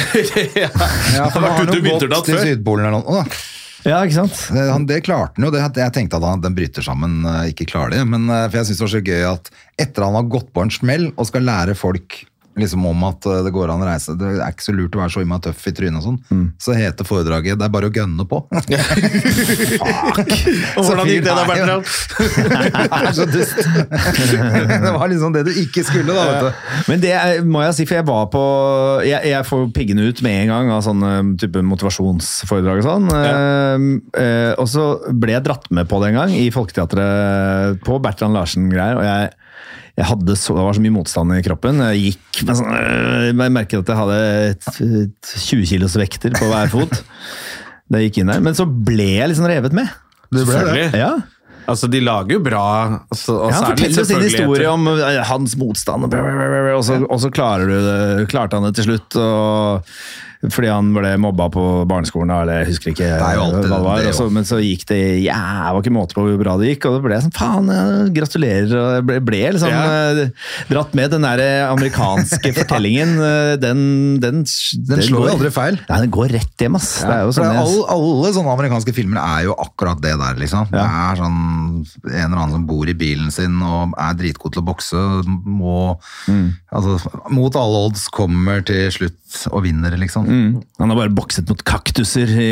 ja. for Han har vært ute i vinternatt til før. Sydpolen eller noe. da. Ja, ikke sant? Han, det klarte han jo. Det, jeg tenkte at han, den bryter sammen, eh, ikke klarer det. Men eh, for jeg syns det var så gøy at etter han har gått på en smell og skal lære folk liksom om at eh, det går an å reise Det er ikke så lurt å være så innmari tøff i trynet og sånn. Mm. Så heter foredraget 'Det er bare å gønne på'. Og hvordan gikk det da, Bertrand? Det er så dust. det var liksom det du ikke skulle, da. vet du. Men det er, må jeg si, for jeg var på Jeg, jeg får piggene ut med en gang av sånne type motivasjonsforedrag og sånn. Eh, eh, og så ble jeg dratt med på det en gang, i Folketeatret, på Bertrand Larsen-greier. og jeg jeg hadde så, det var så mye motstand i kroppen. Jeg gikk med sånn øh, Jeg merket at jeg hadde et, et 20 kilos vekter på hver fot. Jeg gikk inn der. Men så ble jeg liksom revet med. Du ble det. Ja, Altså, de lager jo bra altså, og ja Han er det forteller sin historie om øh, hans motstand, og, så, og så klarer du det, klarte han det til slutt. Og, fordi han ble mobba på barneskolen, eller jeg husker ikke er alltid hva det var. det, og men så gikk det ja, det var ikke måte på hvor bra det gikk, og da ble jeg sånn faen, ja, gratulerer. Og jeg ble, ble liksom Ja. eh, dratt med den der amerikanske fortellingen. Den, Den, den, Den slår jo aldri feil. Nei, den går rett hjem, ass. Det jo sånn alle, alle sånne amerikanske filmer er jo akkurat det der, liksom. Det er sånn en eller annen som bor i bilen sin og er dritgod til å bokse, må Mm. altså, mot alle odds kommer til slutt og vinner, liksom. Mm. Han har bare bokset mot kaktuser i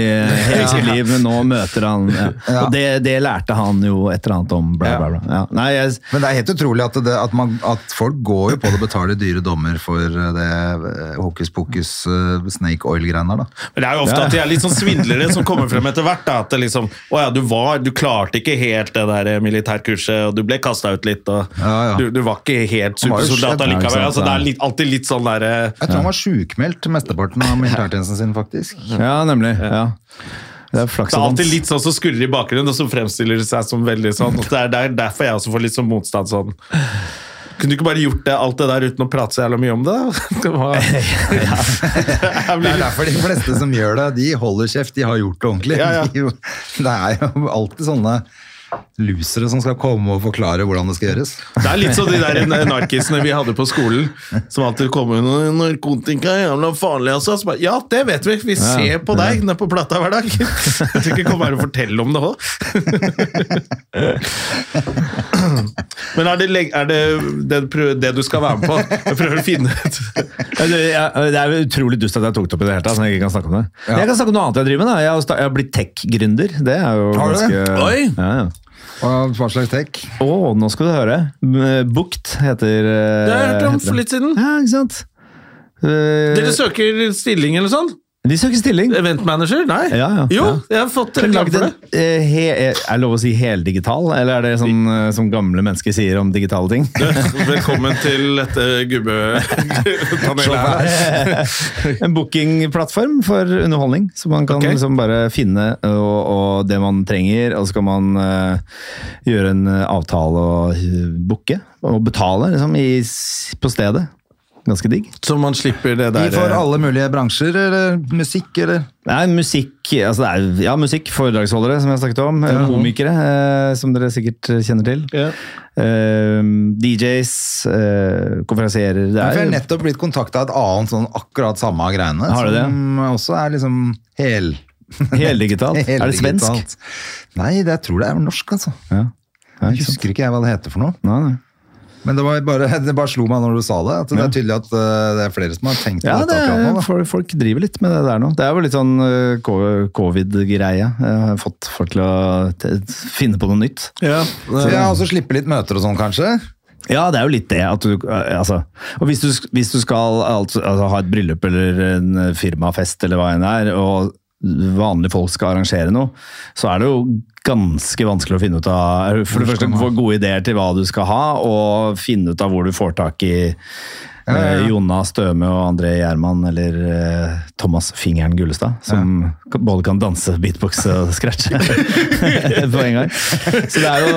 hele sitt liv, men nå møter han ja. Ja. Og det, det lærte han jo et eller annet om, bla, bla, bla. Ja. Nei, jeg, Men det er helt utrolig at, det, at, man, at folk går jo på det og betaler dyre dommer for det eh, hokus pokus eh, snake oil-greiene der, da. Men det er jo ofte at de er litt sånn svindlere som kommer frem etter hvert. Da, at det liksom, å ja, du, var, du klarte ikke helt det der militærkurset, og du ble kasta ut litt. og Ja, ja. Du, du var ikke helt supersoldat allikevel. Altså, det er litt, alltid litt sånn derre Jeg tror han var sjukmeldt mesteparten av militærtjenesten sin, faktisk. ja, nemlig. Ja. Det er flaks Det er alltid litt sånn som skurrer i bakgrunnen, og så fremstiller det seg som veldig sånn. og Det er, det er derfor jeg også får litt sånn motstand sånn. Kunne du ikke bare gjort det, alt det der uten å prate så jævla mye om det? Det var, ja. Det er derfor de fleste som gjør det, de holder kjeft, de har gjort det ordentlig. Ja, ja. De Det er jo alltid sånne losere som skal komme og forklare hvordan det skal gjøres. Det er litt som de der narkisene vi hadde på skolen, som alltid kom med noe narkotika jævla farlig, altså. Så bare, ja, det vet vi. Vi ser på deg nede på plata hver dag. Jeg tror ikke kom her og fortelle om det òg. Men er det, er det det, det du skal være med på? Jeg prøver å finne ut Det er, utrolig dust at jeg tok det opp i det hele tatt, så jeg ikke kan snakke om det. Ja. Jeg kan snakke om noe annet jeg driver med. da. Jeg har, jeg blitt tech-gründer. Det er jo ganske Oi! Ja, ja. Hva slags tech? Å, nå skal du høre. Bukt heter Det har jeg hørt om for litt siden. Ja, ikke sant? Eh, Dere søker stilling eller sånn? De søker stilling. Event manager? Nei? Ja, ja, Jo, ja. jeg har fått reklame for det. eh, he, er det lov å si heldigital, eller er det sånn eh, som gamle mennesker sier om digitale ting? Velkommen til dette gubbepanelet en bookingplattform for underholdning, så man kan okay. liksom bare finne og, og det man trenger, og så kan man uh, gjøre en eh, avtale og booke, og betale liksom, i, på stedet. Ganske digg. Så man slipper det De der får for alle mulige bransjer, eller musikk, eller Nei, musikk, altså det er, ja, musikk, foredragsholdere, som jeg snakket om, Ja. komikere, eh, som dere sikkert kjenner til. Ja. Eh, DJs, eh, konferansierer. Det jeg har er, nettopp blitt kontakta av et annet sånn akkurat samme greiene, Har du det? som også er liksom hel... Heldigitalt. Er det svensk? Nei, det, jeg tror det er norsk, altså. ja. Ja, Jeg husker ikke jeg hva det heter for noe. Nei, nei. Men det, var bare, det bare slo meg når du sa det, at det er tydelig at uh, det er flere som har tenkt på Ja, dette det akkurat nå. folk, folk driver litt med det der nå. Det er jo litt sånn eh, covid-greie. Har fått folk til å finne på noe nytt. Ja, Så ja, og så slippe litt møter og sånn, kanskje? Ja, det er jo litt det. At du, eh, altså, og hvis du, hvis du skal altså, altså, ha et bryllup eller en firmafest eller hva enn det er, og vanlige folk skal arrangere noe, så er det jo ganske vanskelig å finne ut av For det første få gode ideer til hva du skal ha, og finne ut av hvor du får tak i eh, Jonna Støme og André Gjerman eller eh, Thomas Fingeren Gullestad, som ja. både kan danse, beatboxe og scratche på en gang. Så det er jo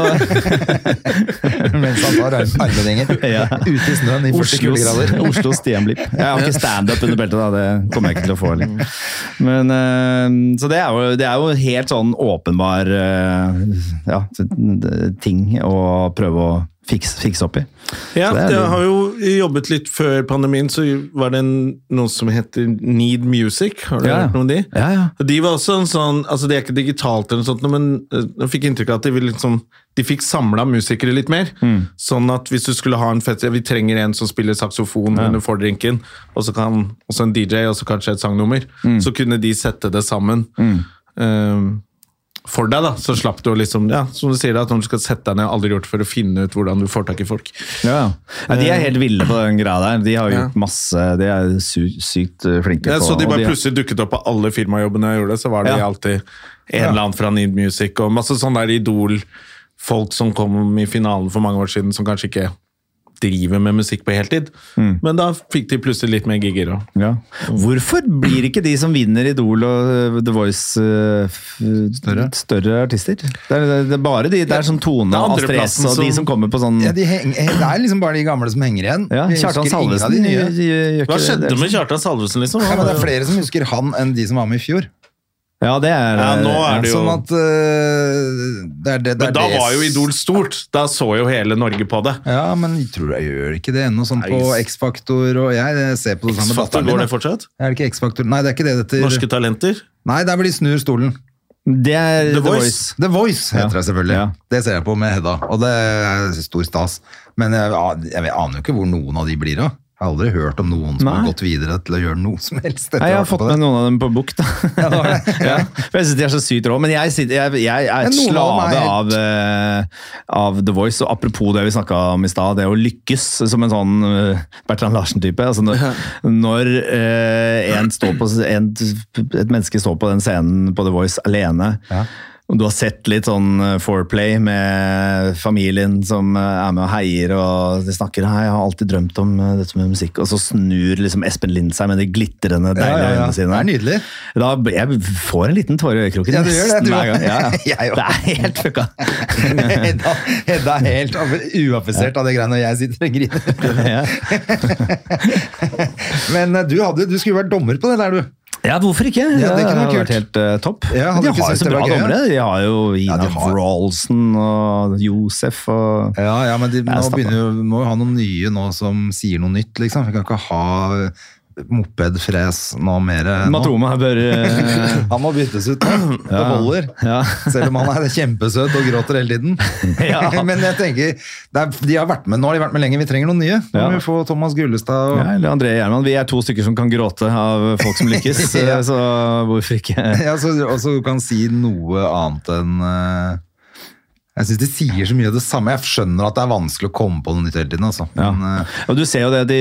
Mens han tar arm- armringer Ja. ute i snøen i 40 Oslos, kuldegrader. Oslos Stian Blipp. Jeg har ikke standup under beltet, da. Det kommer jeg ikke til å få. Eller. Men, eh, så det er, jo, det er jo helt sånn åpenbar eh, ja, ting å prøve å fikse, fikse opp i. Ja, det jeg har jo jobbet litt før pandemien, så var det en, noe som heter Need Music. Har du Ja, ja. hørt noe om de? Ja, ja. Og De var også en sånn, altså det er ikke digitalt eller noe sånt, men eh, jeg fikk inntrykk av at de, liksom, de fikk samla musikere litt mer. Mm. Sånn at hvis du skulle ha en fest, Vi trenger en som spiller saksofon under fordrinken, og så kan også en DJ, og så kanskje et sangnummer. Mm. Så kunne de sette det sammen. eh, for deg, da, så slapp du å liksom, ja, som du sier, da, at når du skal sette deg ned, aldri gjort for å finne ut hvordan du får tak i folk. Ja, ja. De er helt ville på den greia der. De har Ja. gjort masse De er sy sykt flinke flinke Ja, på så de bare bare plutselig dukket opp på alle firmajobbene jeg gjorde, så var det Ja. alltid en eller annen fra Need Music og masse sånne der Idol-folk som kom i finalen for mange år siden, som kanskje ikke driver med musikk på heltid. Men da fikk de plutselig litt mer gigger òg. Ja. Hvorfor blir ikke de som vinner Idol og øh, The Voice øh, f- større? artister? Det er, det er bare de der som Tone er og Astrid S og de som- kommer på sånn Ja, de heng, det er liksom bare de gamle som henger igjen. Ja, Kjartan Salvesen Hva skjedde med Kjartan Salvesen, liksom? Ja, men det er flere som husker han enn de som var med i fjor. Ja, det er Ja, nå er det jo Sånn at uh, det er det, det Men er da det- var jo Idol stort. Da så jo hele Norge på det. Ja, men jeg tror jeg gjør ikke det ennå, sånn på X-Faktor og jeg, jeg ser på det samme datteren Faktor, går det fortsatt? Er det ikke X-Faktor? Nei, det er ikke det dette Norske. Talenter? Nei, der vel de snur stolen. Det er The The, Voice. Voice. The Voice heter Ja. det selvfølgelig. Ja. Det ser jeg på med Hedda, og det er stor stas. Men jeg, jeg aner jo ikke hvor noen av de blir av. Jeg har aldri hørt om noen som Nei. har gått videre til å gjøre noe som helst. Nei, jeg har fått med noen av dem på bok, da. Ja, det var det. Ja. Jeg syns de er så sykt rå. Men jeg, sitter, jeg, jeg er et slave av, eh, av The Voice. Og apropos det vi snakka om i stad, det å lykkes som en sånn eh, Bertrand Larsen-type. Altså når når eh, en står på, en, et menneske står på den scenen på The Voice alene Ja. Og du har sett litt sånn eh, foreplay med familien som eh, er med og heier, og de snakker Hei, jeg har alltid drømt om eh, dette med musikk. Og så snur liksom Espen Lind seg med de glitrende, Ja, deilige ja, ja. øynene sine. Det er nydelig. Da, jeg får en liten tåre i øyekroken Ja, du gjør det, du. hver gang. Ja, ja. Det er helt fucka. Hedda, Hedda er helt uaffisert av det greiene når jeg sitter og griner. Men du, hadde, du skulle vært dommer på det der, du. Ja, hvorfor ikke? Ja, det kunne vært kult. helt uh, topp. Ja, de har jo så bra dommere. De har jo Ina ja, Wroldsen og Josef og Ja, ja, men de, nå begynner må jo ha noen nye nå som sier noe nytt, liksom. Vi kan ikke ha mopedfres noe mer nå. Matroma bør eh, Han må byttes ut nå. Det Ja. holder. Ja. Selv om han er kjempesøt og gråter hele tiden. Ja. Men jeg tenker, er, de har vært med, nå har de vært med lenge, vi trenger noen nye. Nå må vi få Thomas Gullestad og eller André Gjerman. Vi er to stykker som kan gråte av folk som lykkes, eh, så hvorfor ikke? ja, så, og så kan si noe annet enn eh, Jeg syns de sier så mye av det samme. Jeg skjønner at det er vanskelig å komme på noe nytt hele tiden. Altså. Ja. Men, eh, Og du ser jo det, de,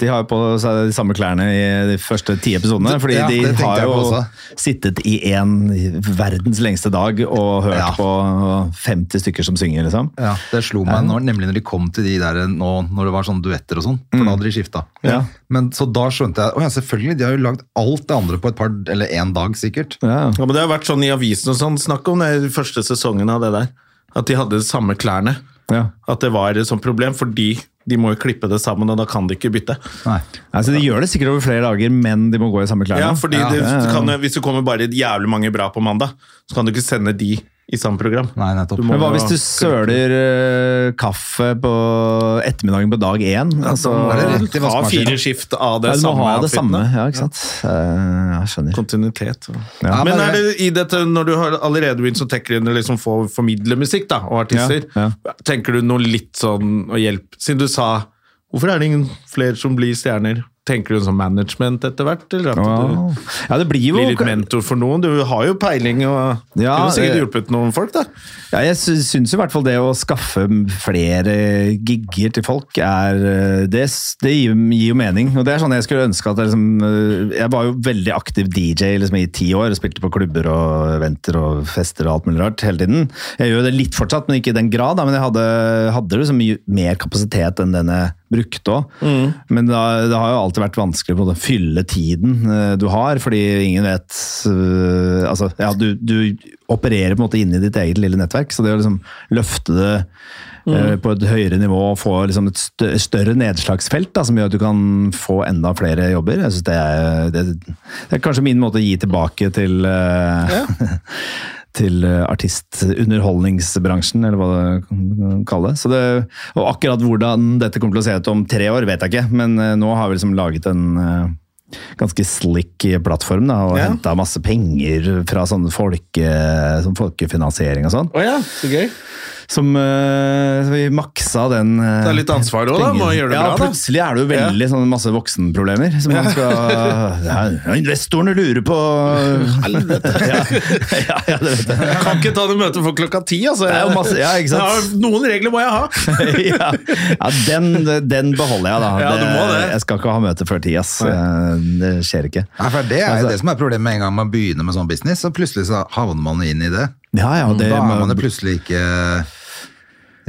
de har jo på seg de samme klærne i de første ti episodene. Det- Fordi ja, de har jo også. sittet i en verdens lengste dag og hørt Ja. på 50 stykker som synger, liksom. ja, det slo meg når, nemlig når de kom til de der nå, når det var sånne duetter og sånn. For da hadde de skifta. Mm. Ja. Men så da skjønte jeg Å ja, selvfølgelig, de har jo lagd alt det andre på et par, eller én dag, sikkert. Ja. Ja, men Det har vært sånn i avisen og sånn. Snakk om det i første sesongen av det der. At de hadde de samme klærne. Ja. At det var et sånt problem, fordi de må jo klippe det sammen, og da kan de ikke bytte. Nei. Altså, de gjør det sikkert over flere dager, men de må gå i samme klærne. Ja, fordi Ja. det, ja. Kan, Hvis det kommer bare jævlig mange bra på mandag, så kan du ikke sende de i samme program. Nei, nettopp. Men hva hvis du søler uh, kaffe på ettermiddagen på dag én? Altså, i Ha fire skift av det ja, du må samme. ha det samme, ja, ikke sant? Eh, jeg skjønner. Kontinuitet. Ja. Men er det- i dette, når du har allerede begynt som tech-gründer, liksom få formidle musikk da, og artister, Ja, tenker du noe litt sånn å hjelpe Siden du sa Hvorfor er det ingen flere som blir stjerner? Tenker du sånn management etter hvert? Eller at ja. du Ja, det blir jo blir litt mentor for noen? Du har jo peiling og Ja, kunne sikkert hjulpet noen folk, da. Ja, jeg sy- syns i hvert fall det å skaffe flere gigger til folk, er eh, Det, det gir, gir jo mening. Og det er sånn jeg skulle ønske at jeg liksom eh, Jeg var jo veldig aktiv DJ liksom, i ti år. Spilte på klubber og eventer og fester og alt mulig rart hele tiden. Jeg gjør det litt fortsatt, men ikke i den grad. Da, men jeg hadde, hadde liksom mye mer kapasitet enn den jeg òg. Mm. Men da, det har jo alltid vært vanskelig på å fylle tiden eh, du har, fordi ingen vet eh, Altså, ja, du, du opererer på en måte inni ditt eget lille nettverk, så det å liksom løfte det mm. på et høyere nivå og få liksom et større nedslagsfelt da, som gjør at du kan få enda flere jobber, jeg synes det er, det, det er kanskje min måte å gi tilbake til eh, til eh, artistunderholdningsbransjen, eller hva det kan kalle det. Så det. Og akkurat hvordan dette kommer til å se ut om tre år, vet jeg ikke, men eh, nå har vi liksom laget en eh, ganske slick plattform da, og Ja. henta masse penger fra sånn folke, sånn folkefinansiering og sånn. Oh ja, så gøy. Som uh, vi maksa den uh, Det er litt ansvar også, da, må gjøre det ja, bra, da. Plutselig er det jo veldig sånn masse voksenproblemer. Som man skal ja, Investorene lurer på Helvete! Ja, ja, ja, det vet jeg. Jeg kan ikke ta det møtet for klokka ti, altså. Det er jo masse- ja, ikke sant? Jeg noen regler må jeg ha. ja, ja den, den beholder jeg, da. Ja, du må det. Jeg skal ikke ha møte før ti, ass. Det skjer ikke. Nei, for Det er Altså- det som er problemet med en gang man begynner med sånn business, så plutselig så havner man inn i det. Ja, ja, det, da er man jo plutselig ikke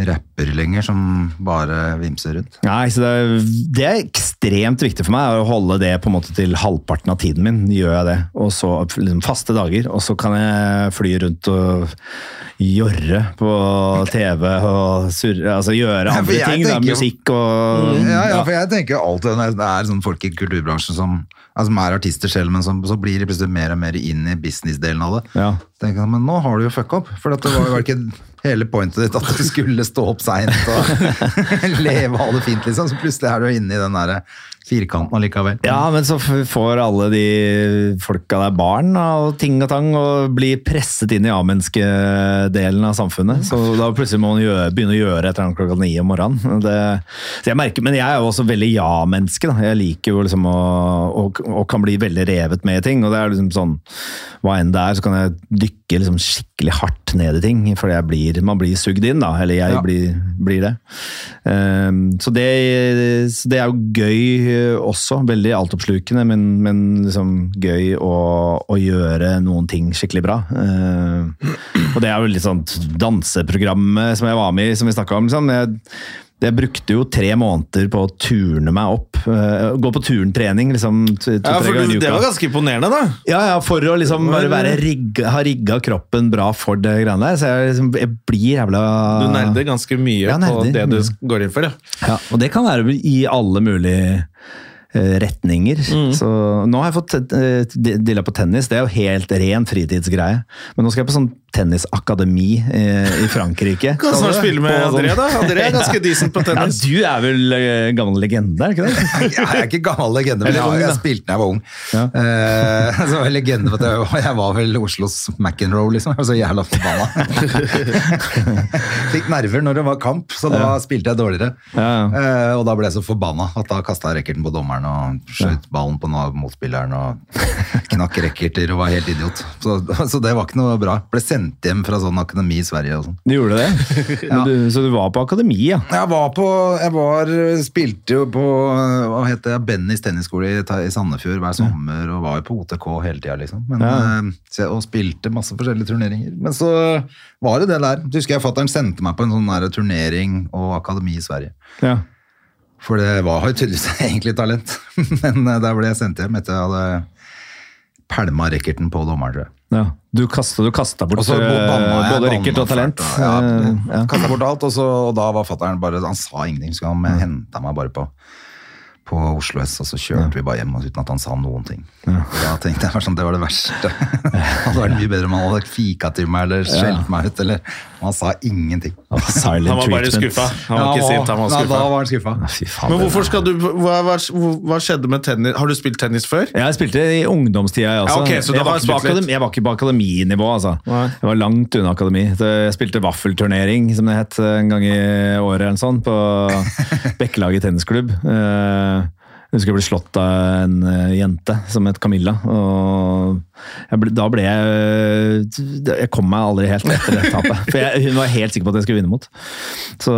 rapper lenger som bare vimser rundt. Nei, så det, er, det er ekstremt viktig for meg å holde det på en måte til halvparten av tiden min. Gjør jeg det, og så liksom faste dager, og så kan jeg fly rundt og jorre på TV og surre, altså gjøre andre ja, ting. Da, tenker musikk og Ja, ja, for jeg tenker alltid når det er sånn folk i kulturbransjen som, altså, som er artister selv, men som, så blir de plutselig mer og mer inn i businessdelen av det. Ja. Tenker jeg, men nå har du jo fucka opp, for det var jo ikke hele pointet ditt at du skulle stå opp seint og leve og ha det fint, liksom. Så plutselig er du inne i den der firkanten allikevel. Ja, men så får alle de folka der barn og ting og tang og blir presset inn i A-menneskedelen av samfunnet. Så da plutselig må man gjøre, begynne å gjøre et eller annet klokka ni om morgenen. Det, så jeg merker, men jeg er jo også veldig ja-menneske. Jeg liker jo liksom å og, og kan bli veldig revet med i ting. Og det er liksom sånn Hva enn det er, så kan jeg dykke liksom skikkelig hardt ned i ting. For jeg blir, man blir sugd inn, da. Eller jeg Ja. blir, blir det. Um, så det. Så det er jo gøy eh, også. Veldig altoppslukende, men, men liksom gøy å, å gjøre noen ting skikkelig bra. Ehm, og det er jo litt sånn danseprogrammet som jeg var med i, som vi snakka om. Liksom. Jeg, jeg brukte jo tre måneder på å turne meg opp. eh, gå på turntrening liksom to- Ja, to-tre for du, Det var ganske imponerende, da. Ja, ja, for å liksom bare være rigga, ha rigga kroppen bra for det greiene der. Så jeg, liksom, jeg blir jævla Du nerder ganske mye Ja, på det du går inn for. Ja. Ja, og det kan være i alle mulige retninger. Mm. Så nå har jeg fått eh, dilla på tennis. Det er jo helt ren fritidsgreie. Men nå skal jeg på sånn tennisakademi eh, i Frankrike. Kan snart spille med sånn- André, da. André er ganske decent på Ja, du er vel eh, gammel legende, er ikke det? Jeg er ikke gammel legende, men jeg, jeg spilte da jeg var ung. Ja. Uh, så var jeg legende for at jeg, var- vel Oslos McEnroe, liksom. Jeg var så jævla forbanna. Fikk nerver når det var kamp, så da spilte jeg dårligere. Eh, og da ble jeg så forbanna at da kasta jeg racketen på dommeren og skjøt ballen på motspilleren og knakk racketer og var helt idiot. Så, så det var ikke noe bra. Ble sendt hjem fra sånn akademi i Sverige og sånn. Du gjorde det? Men du, så du var på akademi, ja? Jeg var på, jeg var, spilte jo på hva heter det, Bennys tennisskole i, i Sandefjord hver sommer, og var jo på OTK hele tida, liksom. Men, Ja. eh, og spilte masse forskjellige turneringer. Men så var det det der. Husker jeg fattern sendte meg på en sånn turnering og akademi i Sverige. ja. For det var jo tydeligvis egentlig talent. Men eh, der ble jeg sendt hjem etter jeg hadde pælma racketen på dommeren, tror jeg. ja. Du kasta, du kasta bort Og eh, både racket og talent. fælt, Ja, Eh, ja. Kastet bort alt, og, så, og da var fatteren bare Han sa ingenting, så han henta meg bare på, på Oslo S, og så kjørte vi bare hjem uten at han sa noen ting. Da tenkte jeg sånn, det var det verste. det hadde vært mye bedre om han hadde fika til meg eller skjelt meg ut, eller Han sa ingenting. Han var bare skuffa. Han var ikke sint, han var Ja, da var han skuffa. Faen, Men hvorfor skal du hva, hva, hva skjedde med tennis? Har du spilt tennis før? Jeg spilte i ungdomstida, jeg også. Ja, ok, så jeg, var var akademi, jeg var ikke på akademinivå, altså. Nei. Jeg var langt unna akademi. Jeg spilte vaffelturnering, som det het, en gang i året eller sånn, på Bekkelaget tennisklubb. Eh, Jeg husker jeg ble slått av en eh, jente som het Camilla. og ble, Da ble jeg Jeg kom meg aldri helt etter det tapet. For jeg, hun var helt sikker på at jeg skulle vinne mot. Så,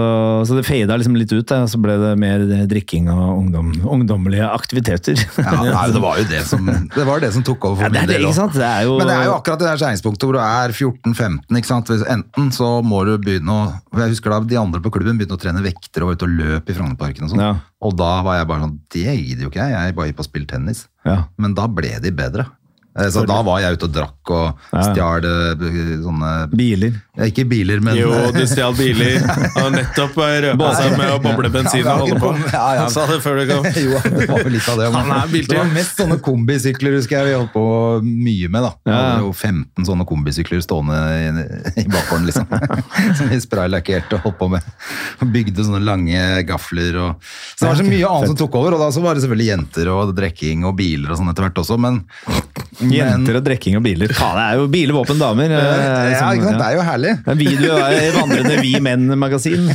så det fada liksom litt ut, og så ble det mer drikking og ungdom, ungdommelige aktiviteter. Ja, nei, det var jo det som, det var det som tok over for Ja, det min det, del ikke sant? Det er jo- Men det er jo akkurat det der skjæringspunktet hvor du er 14-15. ikke sant? Hvis- Enten så må du begynne å Jeg husker da de andre på klubben begynte å trene vekter og var ute og løp i Frognerparken og sånn. Ja. Og da var jeg bare sånn Det gidder jo ikke jeg, jeg er bare på å spille tennis. Ja. Men da ble de bedre. Eh, Så da var jeg ute og drakk og Ja. stjal eh, sånne Biler. ja, Ikke biler, men Jo, du stjal biler. Og nettopp røpa seg med å boble bensin og holde på. Ja, ja. Han sa det før du kom. jo, det var vel litt av det. men Han er biltyv. Det var mest sånne kombisykler husker jeg vi holdt på mye med. da. Vi Ja. hadde jo 15 sånne kombisykler stående i, i bakgården, liksom. Som vi spraylakkerte og holdt på med. Og Bygde sånne lange gafler. Og... Så det var så mye annet som tok over, og da så var det selvfølgelig jenter og drikking og biler og sånn etter hvert også, men Jenter og drikking og biler. Faen, det er jo biler, våpen, damer. eh, Ja, ikke sant? Det er jo herlig. En video er i vandrende Vi Menn-magasin.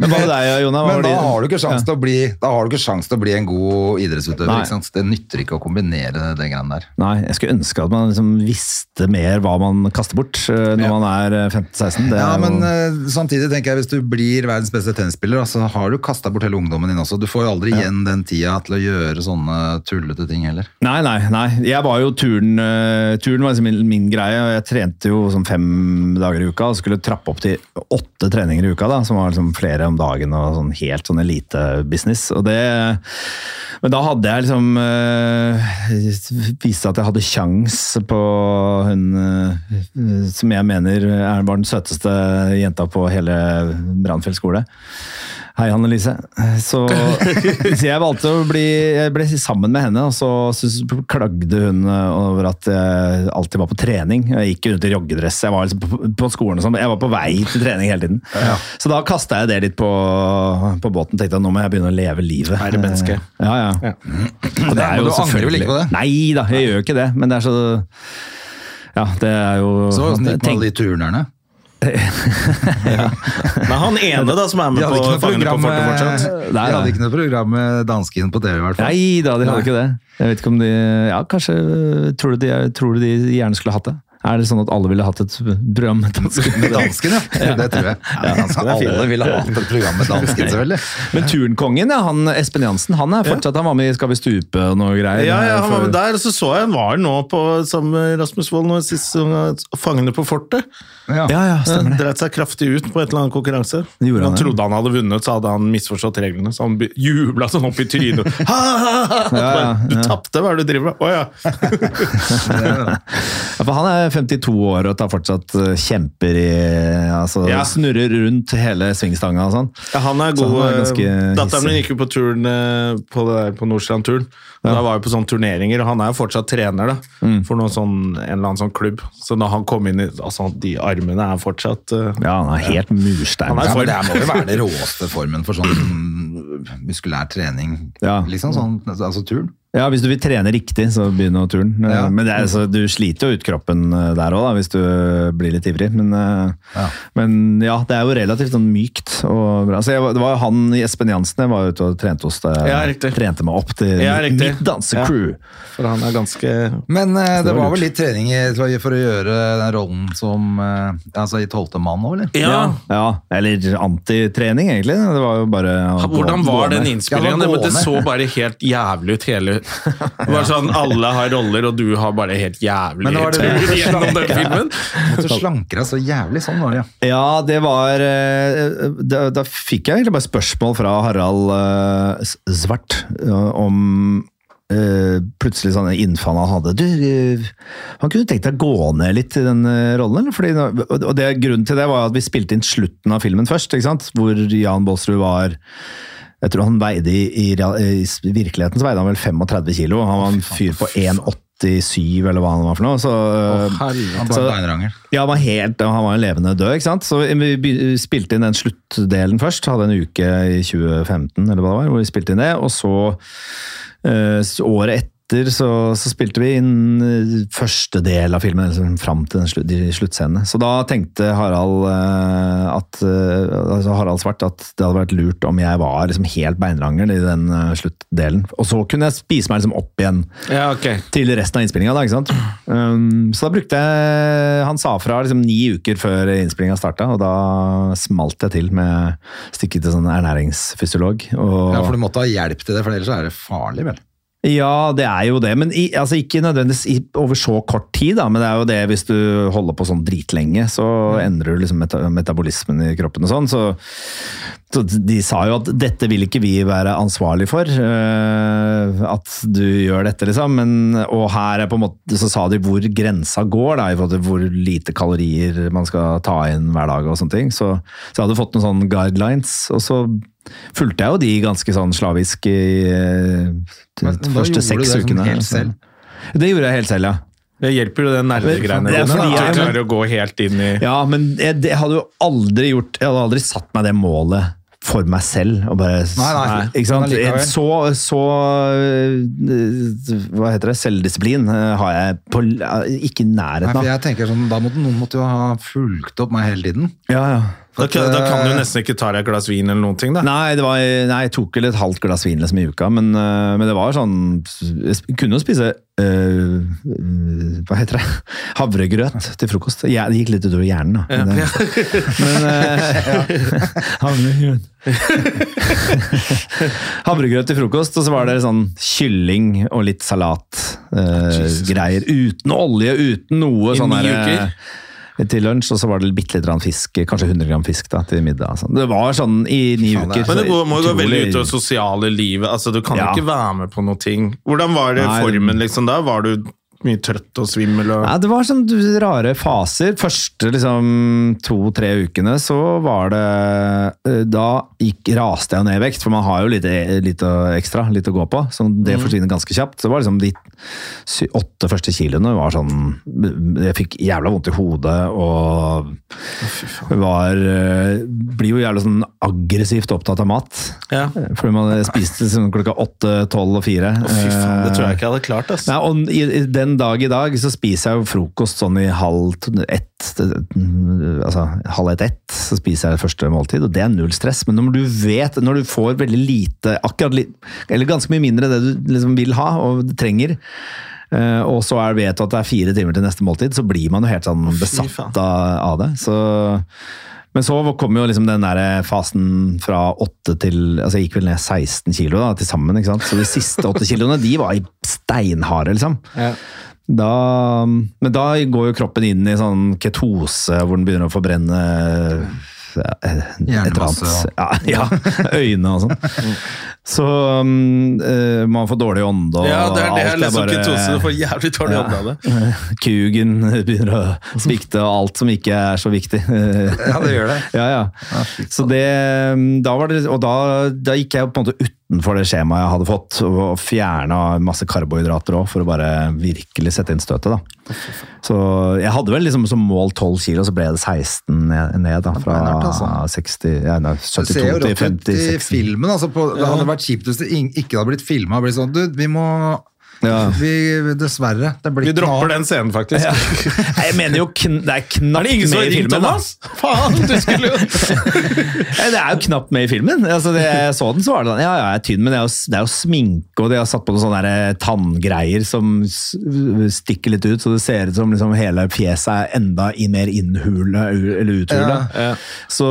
Men hva med deg, Jonna? Hva Men da har du ikke sjans til å bli Da har du ikke sjans til å bli en god idrettsutøver. Nei. ikke sant? Det nytter ikke å kombinere det greiene der. Nei, jeg skulle ønske at man liksom visste mer hva man kaster bort eh, når Ja. man er eh, 15-16. Det Ja, jo- men eh, samtidig tenker jeg hvis du blir verdens beste tennisspiller, så så har du kasta bort hele ungdommen din også. Du får jo aldri igjen den tida til å gjøre sånne tullete ting heller. Nei, nei, nei. Jeg var jo turen eh, Turen var liksom min, min greie. Jeg trente jo sånn fem dager i uka og skulle trappe opp til åtte treninger i uka, da, som var liksom flere om dagen og sånn helt sånn elitebusiness. Men da hadde jeg liksom uh, Viste at jeg hadde kjangs på hun eh, som jeg mener er, var den søteste jenta på hele Brannfjell skole. Hei, Annelise. Så, så jeg valgte å bli Jeg ble sammen med henne, og så synes, klagde hun over at jeg alltid var på trening. Jeg gikk rundt i joggedress. Jeg var liksom på, på skolen og sånn. Jeg var på vei til trening hele tiden. Så da kasta jeg det litt på, på båten. Tenkte at nå må jeg begynne å leve livet. Er det menneske? Ja, ja. Og det er jo du angrer vel ikke på det? Nei da, jeg gjør ikke det. Men det er så Ja, det er jo Så åssen gikk med alle de turnerne? Men han ene da som er med på Fangene på program fortet med, fortsatt. de hadde ikke noe program med dansken på TV, i hvert fall. Nei da, de hadde Nei. ikke det. Jeg vet ikke om de Ja, kanskje Tror du de, tror du de gjerne skulle hatt det? Er det sånn at alle ville hatt et program med dansken? Med dansken, ja. Det tror jeg. Alle ville hatt et program med dansken, selvfølgelig. Men turnkongen, ja, han Espen Jansen, han er fortsatt Han var med i Skal vi stupe og noe greier. Ja, ja, han var med der, og så så jeg han var nå på sammen med Rasmus Wold nå sist sesong Fangene på fortet. Ja. Ja, ja, stemmer det. dreit seg kraftig ut på et eller annet konkurranse. Han han trodde han hadde vunnet, så hadde han misforstått reglene. Så han jubla sånn opp i trynet. Ha, ha, ha, ha. Ja, ja, Du ja. tapte, hva er det du driver med? Å ja. Ja, for han er 52 år og tar fortsatt eh, kjemper i altså, Ja. Snurrer rundt hele svingstanga og sånn. Ja, han er god. han er eh, Datteren min gikk jo på turen eh, på, på Nordstrand-turen. Og Da var jeg på sånne turneringer, og han er jo fortsatt trener da, Mm. for noen sånn, en eller annen sånn klubb. Så da han kom inn i altså De armene er fortsatt uh, Ja, han er helt murstein. Ja, det må jo være den råeste formen for sånn muskulær trening. Ja. Liksom sånn, altså turn. Ja, hvis du vil trene riktig, så begynn å turn. Eh, Ja. Men det er, altså, du sliter jo ut kroppen eh, der òg, hvis du blir litt ivrig. Men ja. Ja. men ja, det er jo relativt sånn mykt og bra. Så jeg, det var han i Espen Jansen jeg var ute og trente hos deg. Ja. Trente meg opp til Ja, riktig. Mitt Ja, For han er ganske Men uh, det var var vel litt trening i, for å gjøre den rollen som uh, altså i tolvte mann òg, eller? Ja. ja. Eller antitrening, egentlig. Det var jo bare Hvordan gå var den innspillingen? Ja, Det, det så bare helt jævlig ut hele Det var sånn Alle har roller, og du har bare helt jævlig Men var det tur gjennom den filmen. Du slanker deg så jævlig sånn, var det, ja. Ja, det var eh, Da, da fikk jeg egentlig bare spørsmål fra Harald eh, Svart eh, om eh, plutselig sånn innfall han hadde. Du, eh, han kunne tenkt deg å gå ned litt i den eh, rollen. Fordi, og det, grunnen til det var at vi spilte inn slutten av filmen først, ikke sant? hvor Jan Baalsrud var jeg tror han veide i, i, i virkeligheten så veide han vel 35 kilo. Han var en fyr på 1,87 eller hva han var for noe. Så, Han så- bare beinranger. ja, han var helt, han var en levende død, ikke sant? Så vi spilte inn den sluttdelen først, hadde en uke i 2015, eller hva det var, hvor vi spilte inn det, og så året etter så, så spilte vi inn eh, første del av filmen, liksom, fram til den slutt, de sluttscenene. Så da tenkte Harald eh, at, eh, altså Harald Svart at det hadde vært lurt om jeg var liksom helt beinrangel i den sluttdelen. Og så kunne jeg spise meg liksom opp igjen Ja, okay. til resten av innspillinga. Da, ikke sant? Um, så da brukte jeg Han sa fra liksom ni uker før innspillinga starta, og da smalt jeg til med stikket til sånn ernæringsfysiolog. Og, Ja, for du måtte ha hjelp til det, for ellers er det farlig, vel? Ja, det er jo det. Men i, altså ikke nødvendigvis over så kort tid, da. Men det er jo det hvis du holder på sånn dritlenge, så endrer du liksom meta metabolismen i kroppen og sånn. Så, så de sa jo at dette vil ikke vi være ansvarlig for. øh, at du gjør dette, liksom. Men, og her er på en måte, så sa de hvor grensa går, da, i forhold til hvor lite kalorier man skal ta inn hver dag og sånne ting. Så, så jeg hadde fått noen sånne guidelines. og så fulgte jeg jo de ganske sånn slavisk i eh, de første seks det sånn ukene. helt selv? Det gjorde jeg helt selv, ja. Det hjelper jo den nervegreiene Det er dine. At jeg- du klarer å gå helt inn i Ja, men jeg, det hadde jo aldri gjort Jeg hadde aldri satt meg det målet for meg selv. Og bare, Nei, nei. Ikke sant? Så, så øh, Hva heter det? Selvdisiplin øh, har jeg på, ikke i Nei, nærheten for av. jeg tenker sånn, da måtte Noen måtte jo ha fulgt opp meg hele tiden. Ja, ja. Da, kan- da kan du nesten ikke ta deg et glass vin eller noen ting, da. Nei, det var, nei, jeg tok vel et halvt glass vin liksom i uka, men, øh, men det var sånn Jeg kunne jo spise øh, Hva heter det? Havregrøt til frokost. Ja, det gikk litt utover hjernen, da. Men, det- men øh, ja. Havregrøt. Havregrøt til frokost, og så var det sånn kylling og litt salatgreier. Øh. Uten olje, uten noe sånn ni der, eh, Til lunsj, og så var det bitte litt grann fisk, kanskje 100 gram fisk da, til middag. altså. Det var sånn i ni er- uker. Men det går, må jo gå veldig ut av sosiale livet. Altså, du kan jo Ja. ikke være med på noe ting. Hvordan var det Nei, formen liksom da? Var du mye trøtt og svimmel? Og... Ja, det var sånn rare faser. Første liksom to-tre ukene så var det eh, Da gikk, raste jeg ned i vekt, for man har jo litt, litt ekstra, litt å gå på. Så det forsvinner ganske kjapt. Så det var liksom de åtte første kiloene var sånn Jeg fikk jævla vondt i hodet og var eh, Blir jo jævla sånn aggressivt opptatt av mat. Ja. Fordi man spiste liksom klokka åtte, tolv og fire. Å, fy faen, det tror Eh, jeg ikke jeg hadde klart. Altså. Nei, og i, i den dag i dag så spiser jeg jo frokost sånn i halv ett, altså halv ett-ett, så spiser jeg det første måltid, og det er null stress. Men når du vet, når du får veldig lite, akkurat litt, eller ganske mye mindre det du liksom vil ha og trenger, eh, og så er, vet du at det er fire timer til neste måltid, så blir man jo helt sånn besatt av det. Så, men så kom jo liksom den der fasen fra 8 til altså Jeg gikk vel ned 16 kilo da, til sammen. ikke sant? Så de siste 8 kiloene de var steinharde, liksom. Da, men da går jo kroppen inn i sånn ketose hvor den begynner å forbrenne ja, et eller annet. Ja, ja, øyne og sånn. Så um, eh, man får dårlig ånde og Ja, det er det jeg alt leser om bare- ketose. Du får jævlig dårlig ånde av det. Kugen begynner å svikte, og alt som ikke er så viktig. Ja, det gjør det. Ja, ja. Så det, da var det, og da, da gikk jeg på en måte utenfor det skjemaet jeg hadde fått, og fjerna masse karbohydrater òg, for å bare virkelig sette inn støtet. da. Så jeg hadde vel liksom som mål 12 kilo, så ble det 16 ned, da, fra beinhardt, altså. 60, ja, nei, Det 72 ser jo til rått ut 50. i filmen. Altså på, det hadde vært kjipt hvis det ikke hadde blitt filma. Sånn, du, vi må Ja. vi, Dessverre. Det blir Vi dropper den scenen, faktisk. Ja. Nei, Jeg mener jo kn det er knapt Er det ingen som med i filmen. da. Thomas? Faen, du skulle jo det er jo knapt med i filmen. Altså, det, jeg så den, så var det sånn Ja, ja, jeg er tynn, men det er jo, det er jo sminke, og de har satt på noen sånne der tanngreier som stikker litt ut, så det ser ut som liksom hele fjeset er enda i mer innhula eller uthula. Ja. Så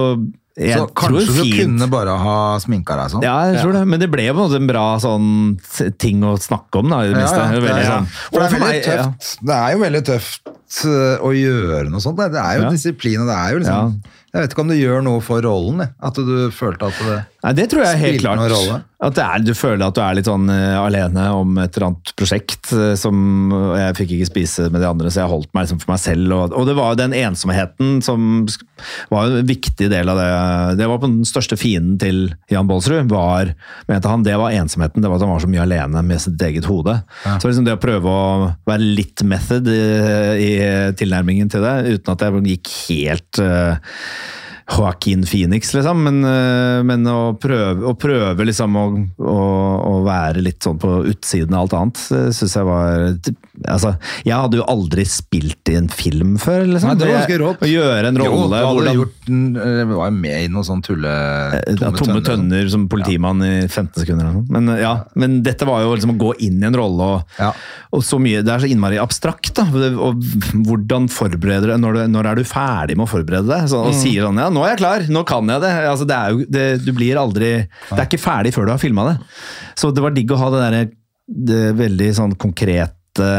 jeg Så tror kanskje du fint kunne bare ha sminka deg sånn? ja, jeg tror det, men det ble jo på en bra sånn ting å snakke om, da, i det Ja, minste. ja, Det er ja, ja. sånn- For det er veldig meg, ja. tøft. Det er jo veldig tøft uh, å gjøre noe sånt. Det det er jo Ja. disiplin, og det er jo liksom Jeg vet ikke om det gjør noe for rollen. At du følte at det Nei, det tror jeg helt klart. rolle? At det er, du føler at du er litt sånn eh, alene om et eller annet prosjekt eh, som Jeg fikk ikke spise med de andre, så jeg holdt meg liksom for meg selv. Og, og det var jo den ensomheten som var en viktig del av det. Det var på den største fienden til Jan Baalsrud, var, mente han, det var ensomheten. Det var at han var så mye alene med sitt eget hode. Så liksom det å prøve å være litt method i, i tilnærmingen til det, uten at jeg gikk helt eh, Joaquin Phoenix, liksom, men, øh, men å, prøve, å prøve liksom å, å, å være litt sånn på utsiden av alt annet, syns jeg var Altså, jeg hadde jo aldri spilt i en film før, liksom. Nei, det var ganske rått. Å gjøre en Jo, rolle du hvordan- gjort uh, var jo med i noen sånn tulle ja, tomme tønner som politimann i 15 sekunder. eller noe. Men, ja, men dette var jo liksom å gå inn i en rolle, og, Ja. og så mye, det er så innmari abstrakt. da, og Hvordan forbereder du når, når er du ferdig med å forberede deg? Så, og sier sånn ja, nå er jeg klar, nå kan jeg det. Altså, det er jo, det, du blir aldri Det er ikke ferdig før du har filma det. Så det var digg å ha det derre veldig sånn konkrete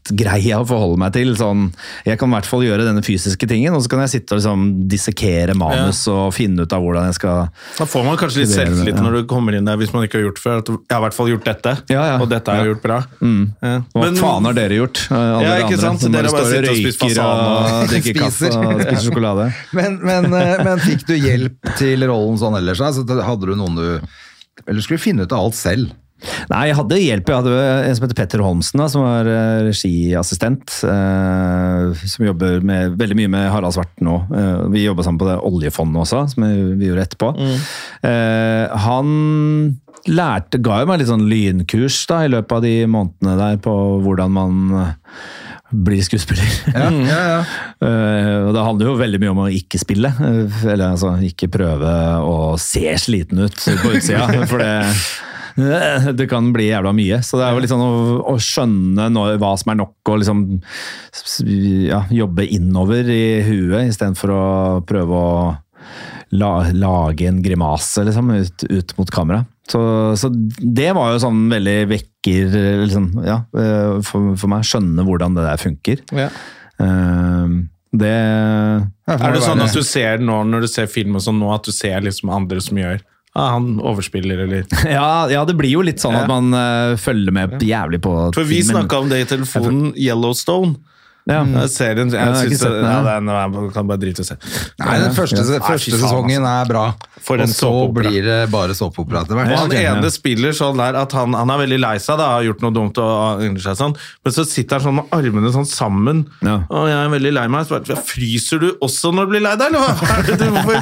vektgreia å forholde meg til. Sånn, jeg kan i hvert fall gjøre denne fysiske tingen, og så kan jeg sitte og liksom dissekere manus og finne ut av hvordan jeg skal Da får man kanskje litt selvtillit ja. når du kommer inn der hvis man ikke har gjort før. At jeg har i hvert fall gjort dette, Ja, ja. og dette har jeg Ja. gjort bra. Ja. Hva Men- faen har dere gjort? eh, alle Ja, ikke andre, sant? som Dere bare bare står og sitter og spiser fasan og drikker kaffe og spiser sjokolade. Men, men, uh, men fikk du hjelp til rollen sånn ellers? Altså, hadde du noen du Eller skulle du finne ut av alt selv? Nei, jeg hadde hjelp. Jeg hadde en som heter Petter Holmsen, da, som var eh, regiassistent. eh, som jobber med, veldig mye med Harald Svart nå. Eh, vi jobba sammen på det oljefondet også, som vi, gjorde etterpå. Eh, han lærte, ga jo meg litt sånn lynkurs da, i løpet av de månedene der på hvordan man blir skuespiller. Ja, ja, ja. uh, og det handler jo veldig mye om å ikke spille. eh, Eller altså ikke prøve å se sliten ut på utsida. For det, det kan bli jævla mye. Så det er jo litt sånn å, å skjønne når, hva som er nok, og liksom ja, jobbe innover i huet istedenfor å prøve å la, lage en grimase liksom, ut, ut mot kamera. Så, så det var jo sånn veldig vekker liksom, ja, eh, for, for meg. Skjønne hvordan det der funker. Eh, det Er det sånn at du ser nå, når du ser film og sånn nå, at du ser liksom andre som gjør ah, Han overspiller, eller ja, ja, det blir jo litt sånn Ja. at man uh, følger med jævlig på For vi snakka om det i telefonen, Yellowstone. Ja. Jeg Serien, jeg, jeg har synes den, ja, den, jeg kan bare drite i å se. Nei, den første, ja. første sesongen er bra. For og så blir det bare såpeopera etter hvert. Han ene spiller sånn der at han, han er veldig lei seg, har gjort noe dumt og yngler seg sånn, men så sitter han sånn med armene sånn sammen. Ja. Og jeg er veldig lei meg. Så bare, Fryser du også når du blir lei deg, eller hva? Er det?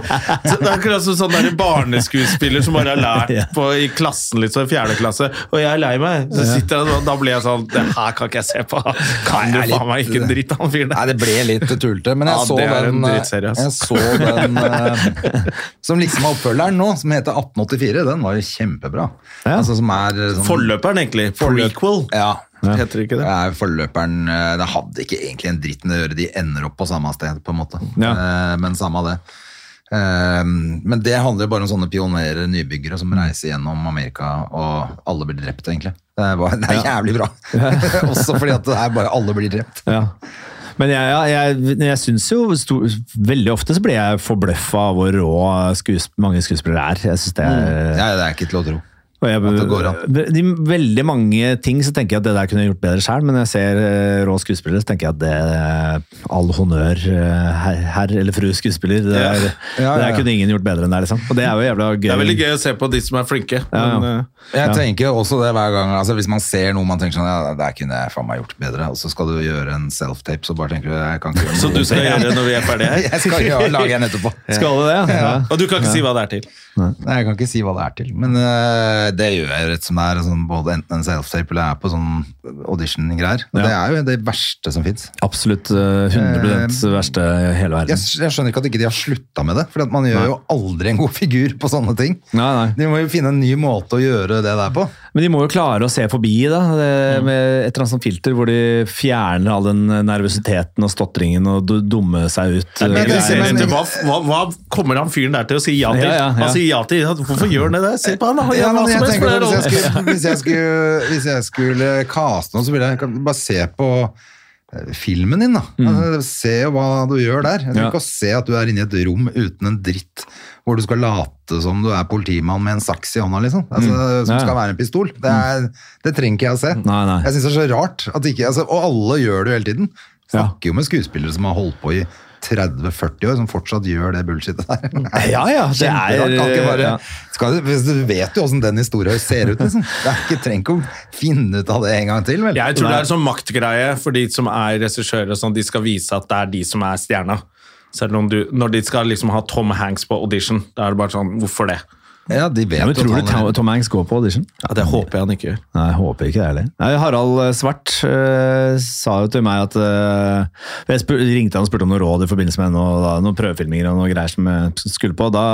Så er akkurat som sånn der barneskuespiller som bare har lært på, i klassen litt sånn fjerde klasse, og jeg er lei meg. Så sitter han, og da blir jeg sånn Det her kan ikke jeg se på. Kan du jeg faen meg ikke en dritt han fyren Nei, der? det ble litt tullete, men jeg Ja, så det er en den, drittserie, ass. jeg så den eh, som liksom er oppfølgeren nå, som heter 1884. Den var jo kjempebra. Ja. Altså, som er sånn, Forløperen, egentlig. Prequel. Ja. Heter ikke det? Det er forløperen eh, Det hadde ikke egentlig en dritt med å gjøre, de ender opp på samme sted, på en måte. Ja. Eh, Men samme det. Eh, Men det handler bare om sånne pionerer, nybyggere, som reiser gjennom Amerika, og alle blir drept, egentlig. Det er, bare, det er jævlig bra. Også fordi at det er bare alle blir drept. Ja. Men jeg, jeg, jeg syns jo sto, Veldig ofte så blir jeg forbløffa av hvor rå skuesp mange skuespillere er. Jeg synes det er Ja, det er ikke til å tro. Og jeg, de, veldig mange ting så tenker jeg at det der kunne jeg gjort bedre sjøl, men jeg ser uh, rå skuespillere, så tenker jeg at det er all honnør, uh, herr her, eller fru skuespiller. Det, Ja. er, Ja, ja, det ja. der kunne ingen gjort bedre enn det, liksom. Og det er jo jævla gøy. Det er veldig gøy å se på de som er flinke. Men, uh, Jeg tenker også det hver gang, altså hvis man ser noe man tenker sånn, ja, det kunne jeg faen meg gjort bedre, og så skal du gjøre en self-tape, så bare tenker du, jeg kan ikke gjøre noe. Så du skal gjøre det når vi er ferdige her? Jeg skal gjøre, lage en etterpå. Skal du det? Ja. Og du kan ikke si hva det er til? Nei, jeg kan ikke si hva det er til, men det gjør jeg rett som det er, sånn, både enten en self-tape eller jeg er på sånn audition-greier. Ja. Det er jo det verste som finnes. Absolutt eh, 100 verste i hele Jeg, verden. jeg skjønner ikke at ikke de har slutta med det, for man gjør jo aldri en god figur på sånne ting. Nei, nei. De må jo finne en ny måte å gjøre det der på. Men de må jo klare å se forbi da, det, med et eller annet sånt filter hvor de fjerner all den nervøsiteten og stotringen og du- dumme seg ut. Men, eh, men- hva, hva, hva kommer han fyren der til å si ja til? Ja, ja, ja. Han sier ja til Hvorfor gjør han det? Se på han, han Ja, hva som helst det hvis, jeg skulle, hvis, jeg skulle, hvis jeg skulle caste noen, så ville jeg bare se på filmen din. da. Mm. Se hva du gjør der. Jeg trenger Ja. ikke å se at du er inne i et rom uten en dritt, hvor du skal late som du er politimann med en saks i hånda, liksom. Altså, Som Ja. skal være en pistol. Det, er, det trenger ikke jeg å se. Nei, nei. Jeg syns det er så rart at ikke altså, Og alle gjør det jo hele tiden. Snakker jo med skuespillere som har holdt på i 30-40 år, som fortsatt gjør det bullshitet der. Ja, ja, det er- Kjemperart. Kan ikke bare, ja. skal, du- vet jo åssen den historien ser ut, liksom. Det er ikke, trenger ikke å finne ut av det en gang til, vel? Jeg tror det er en sånn maktgreie for de som er regissører. Sånn, de skal vise at det er de som er stjerna. Selv om du, når de skal liksom ha Tom Hanks på audition, da er det bare sånn Hvorfor det? Ja, de vet Ja, men tror du Tom, Tom Hanks går på audition? Ja, Det håper jeg han ikke gjør. Nei, jeg håper ikke det heller. Nei, Harald eh, Svart uh, sa jo til meg at uh, Jeg spur, ringte han og spurte om noe råd i forbindelse med noe, da, noen prøvefilminger og noe greier som jeg skulle på. Da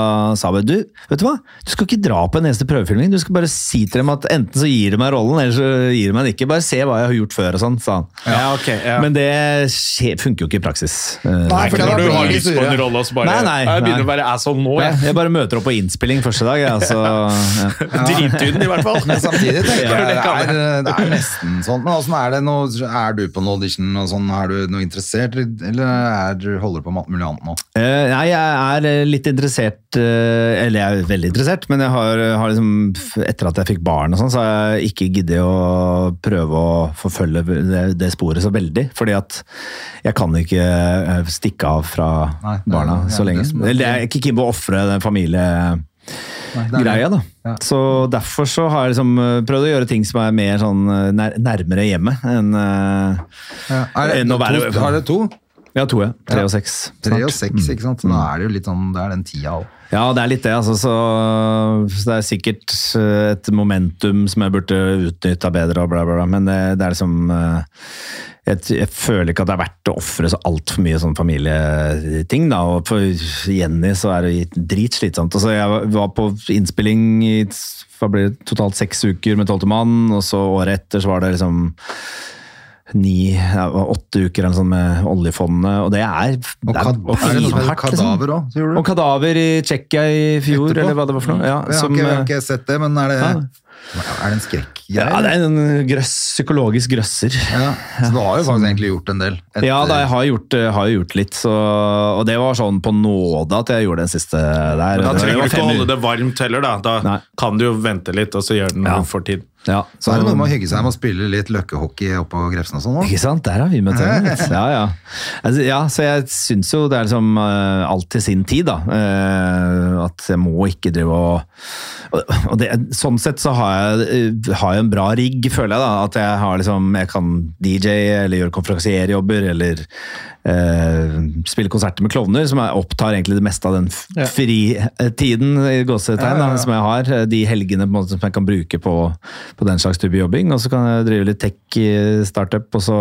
sa vi du, vet du hva? Du skal ikke dra på en eneste prøvefilming. Du skal bare si til dem at enten så gir de meg rollen, eller så gir de meg den ikke. Bare se hva jeg har gjort før og sånn, sa han. Ja, ok, ja. Men det skje- funker jo ikke i praksis. Uh, Nei, For når du har lyst på en rolle og så bare Nei, nei, Jeg begynner å være asshole nå, jeg. jeg bare møter opp på innspilling første dag, jeg, altså. Ja. Drittynn, i hvert fall. Men samtidig tenker jeg det er, det er nesten sånn. Men åssen er det nå? Er du på en audition og sånn? Er du noe interessert, eller er du, holder du på med alt mulig annet nå? Eh, nei, jeg er eh, litt interessert eh, Eller jeg er veldig interessert, men jeg har, har liksom Etter at jeg fikk barn og sånn, så har jeg ikke giddet å prøve å forfølge det, det sporet så veldig. Fordi at jeg kan ikke stikke av fra Nei, er- barna så lenge. er- Eller jeg er ikke keen på å ofre den det er da. Ja. Så derfor så har jeg liksom eh, prøvd å gjøre ting som er mer sånn eh, nær, nærmere hjemmet enn ja. Er det, Enn å være- to, har det to? Ja, to, ja. Tre Ja. og seks. Tre og seks, ikke sant? Så Da er det jo litt sånn, det er den tida òg. Ja, det er litt det. Altså, så, så det er sikkert eh, et momentum som jeg burde utnytta bedre, og bla, bla, bla. men det, det er liksom eh, jeg, jeg føler ikke at det er verdt å ofre så altfor mye sånn familieting. da, og For Jenny så er det dritslitsomt. Altså, jeg var på innspilling i hva blir det, totalt seks uker med tolvte mann, og så året etter så var det liksom ni, åtte uker eller sånn med oljefondet, og det er, Og det kad, er det er, pinhardt, liksom. kadaver òg? Og kadaver i Tsjekkia i fjor, Etterpå? eller hva det var for noe. Ja, jeg, har som, ikke, jeg har eh, ikke sett det, men er det, Ja. er det en skrekkgreie? ja, det er en grøss, psykologisk grøsser. Ja, Så du har jo faktisk egentlig gjort en del. etter- Ja, da, jeg har gjort, eh, har gjort litt, så, og det var sånn på nåde at jeg gjorde den siste der. Da trenger du ikke å holde det varmt heller, da. Da Nei. kan du jo vente litt, og så gjør den Ja. for tid. Ja, Så er det noe med å hygge seg med å spille litt løkkehockey oppå Grefsen og sånn òg. Ikke sant? Der har vi møtt hverandre. Ja, ja. Altså, ja, så jeg syns jo det er liksom uh, alt til sin tid, da. Uh, at jeg må ikke drive og- og det, Sånn sett så har jeg, uh, har jeg en bra rigg, føler jeg. da, At jeg har liksom Jeg kan DJ eller gjøre konferansierjobber eller eh, spille konserter med klovner, som er, opptar egentlig det meste av den ja. fritiden i gåsetegn ja. som jeg har. eh, De helgene måte, som jeg kan bruke på, på den slags type jobbing. Og så kan jeg drive litt tech-startup. og så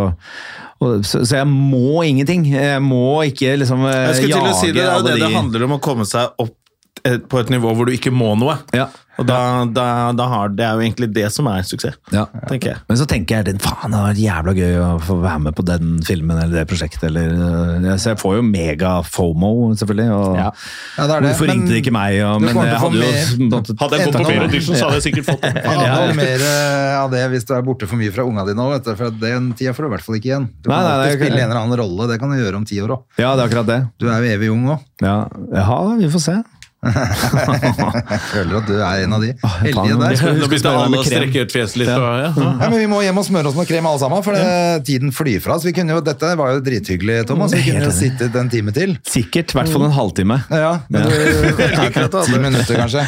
så, så jeg må ingenting. Jeg må ikke liksom eh, Jeg jage si det, det er det det handler om å komme seg opp eh, på et nivå hvor du ikke må noe. Ja. Og da, da, da har, Det er jo egentlig det som er suksess, Ja. tenker jeg. Men så tenker jeg faen, det var jævla gøy å få være med på den filmen eller det prosjektet. Eller, øh, så jeg får jo mega fomo, selvfølgelig. Og Ja, det er det, Hvorfor ringte de ikke meg? Og, men jeg hadde jo mer- Hadde jeg gått på flere audition, så hadde jeg sikkert fått det. Ja, Ja, ja. mer eh, av det hvis du er borte for mye fra unga dine òg, for den tida får du i hvert fall ikke igjen. Du kan Nei, nei, spille en eller annen rolle, det kan du gjøre om ti år òg. Ja, det er akkurat det. Du er jo evig ung òg. Ja, ja vi får se. Føler at du er en av de heldige der. Nå begynte alle å strekke ut fjeset litt. Og, ja. Ja, men Vi må hjem og smøre oss med krem alle sammen, for det, tiden flyr fra oss. Vi kunne jo, dette var jo drithyggelig, Thomas. Vi kunne jo sittet en time til. Sikkert. I hvert fall en halvtime. Ja, men du, Ti minutter, kanskje.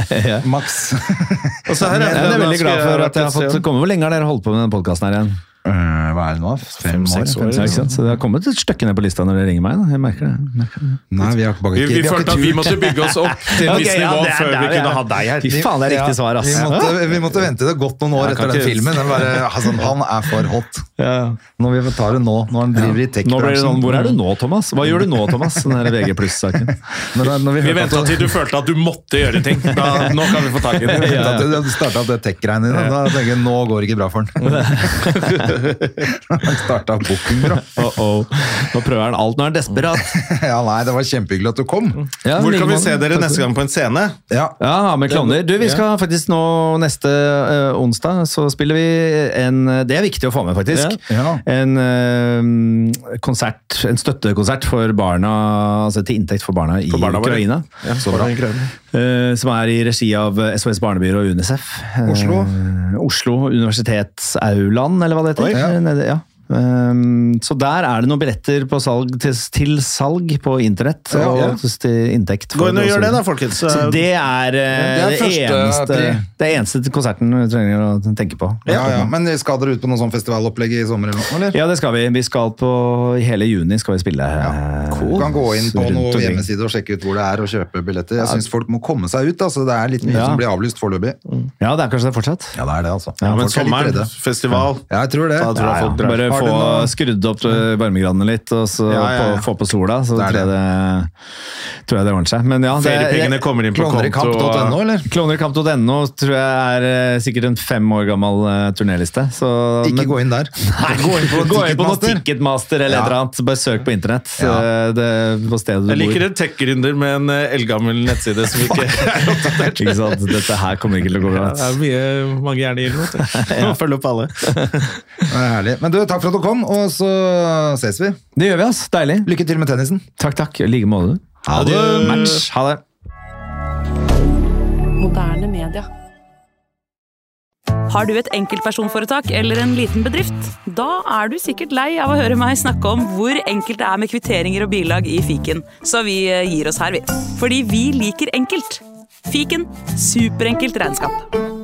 Maks. Og så her Jeg er veldig glad for at jeg har fått komme. Hvor lenge har dere holdt på med den podkasten her igjen? Eh, Hva er det nå? Fem år? Fem-seks år, Ja. Så det har kommet et stykke ned på lista når dere ringer meg. Da. Jeg merker det. Jeg merker det. Nei, vi har ikke Vi, vi har følte at vi måtte bygge oss opp til et Ok, visst nivå det er før vi vi kunne ha deg her. Fy faen, det er riktig svar, ass. Vi måtte, vi måtte vente det godt noen år etter den ikke- filmen. Den bare, altså, han er for hot. Nå Når vi tar det nå, når han driver i blir sånn. Hvor er du nå, Thomas? Hva gjør du nå, Thomas? Den der VG pluss-saken. Vi Vi venta til du følte at du måtte gjøre ting. Da, nå kan vi få tak i det. Ja. At du starta opp det tech-greiene dine. Da tenker jeg nå går det ikke bra for han. starta bookingbyrå. Oh, oh. Nå prøver han alt. Nå er han desperat. Ja, nei, det var kjempehyggelig at du kom. Ja, Hvor kan vi se dere neste gang på en scene? Ja. Ja, med klovner. Du, vi skal faktisk nå neste uh, onsdag så spiller vi en Det er viktig å få med, faktisk. Ja. En uh, konsert, en støttekonsert for barna, altså til inntekt for barna i For barna. Ukraina. så bra. Eh, som er i regi av SOS Barnebyrå og UNICEF. Oslo. Oslo. Oslo universitetsaulaen, eller hva det heter. Oi, ja. Nede, ja. Um, så der er det noen billetter på salg, til, til salg på internett. Ja, og til inntekt. Gå inn og gjør det, da, folkens. Så det er, uh, Det er det, eneste, det eneste konserten vi trenger å tenke på. Ja, ja. Men skal dere ut på noe sånn festivalopplegg i sommer eller noe? eller? Ja, det skal vi. Vi skal på hele juni skal vi spille. eh, Du kan gå inn på noen hjemmeside og sjekke ut hvor det er og kjøpe billetter. Jeg syns folk må komme seg ut. altså Det er litt mye Ja. som blir avlyst foreløpig. Ja, det er kanskje det fortsatt. Ja, det er det, altså. Ja, men er sommeren, festival Ja, jeg tror det. Da tror jeg Ja, ja. folk drar. Bare få noe- skrudd opp eh, varmegradene litt, og så Ja, ja, ja. På, få på sola, så Det tror jeg det, tror jeg det ordner seg. Men ja, det, Feriepengene kommer inn på konto. Klovnerikamp.no tror jeg er eh, sikkert en fem år gammel uh, turnéliste. Så, Ikke men- gå inn der. Nei, gå inn på, gå inn på noe Ticketmaster eller et eller annet. Bare søk på internett. Ja. eh, Det, på stedet du Jeg liker en tech-gründer med en eh, eldgammel nettside som ikke er oppdatert. Ikke sant? Dette her kommer ikke til å gå bra. Det er mye, mange gjerne i noe. Følg. Opp alle. Det er herlig. Men du, takk for at du kom, og så ses vi. Det gjør vi, ass. Deilig. Lykke til med tennisen. Takk, takk. I like måte. Ha det. Match. Ha det. Moderne media. Har du et enkeltpersonforetak eller en liten bedrift? Da er du sikkert lei av å høre meg snakke om hvor enkelt det er med kvitteringer og bilag i fiken, så vi eh, gir oss her, vi. Fordi vi liker enkelt. Fiken superenkelt regnskap.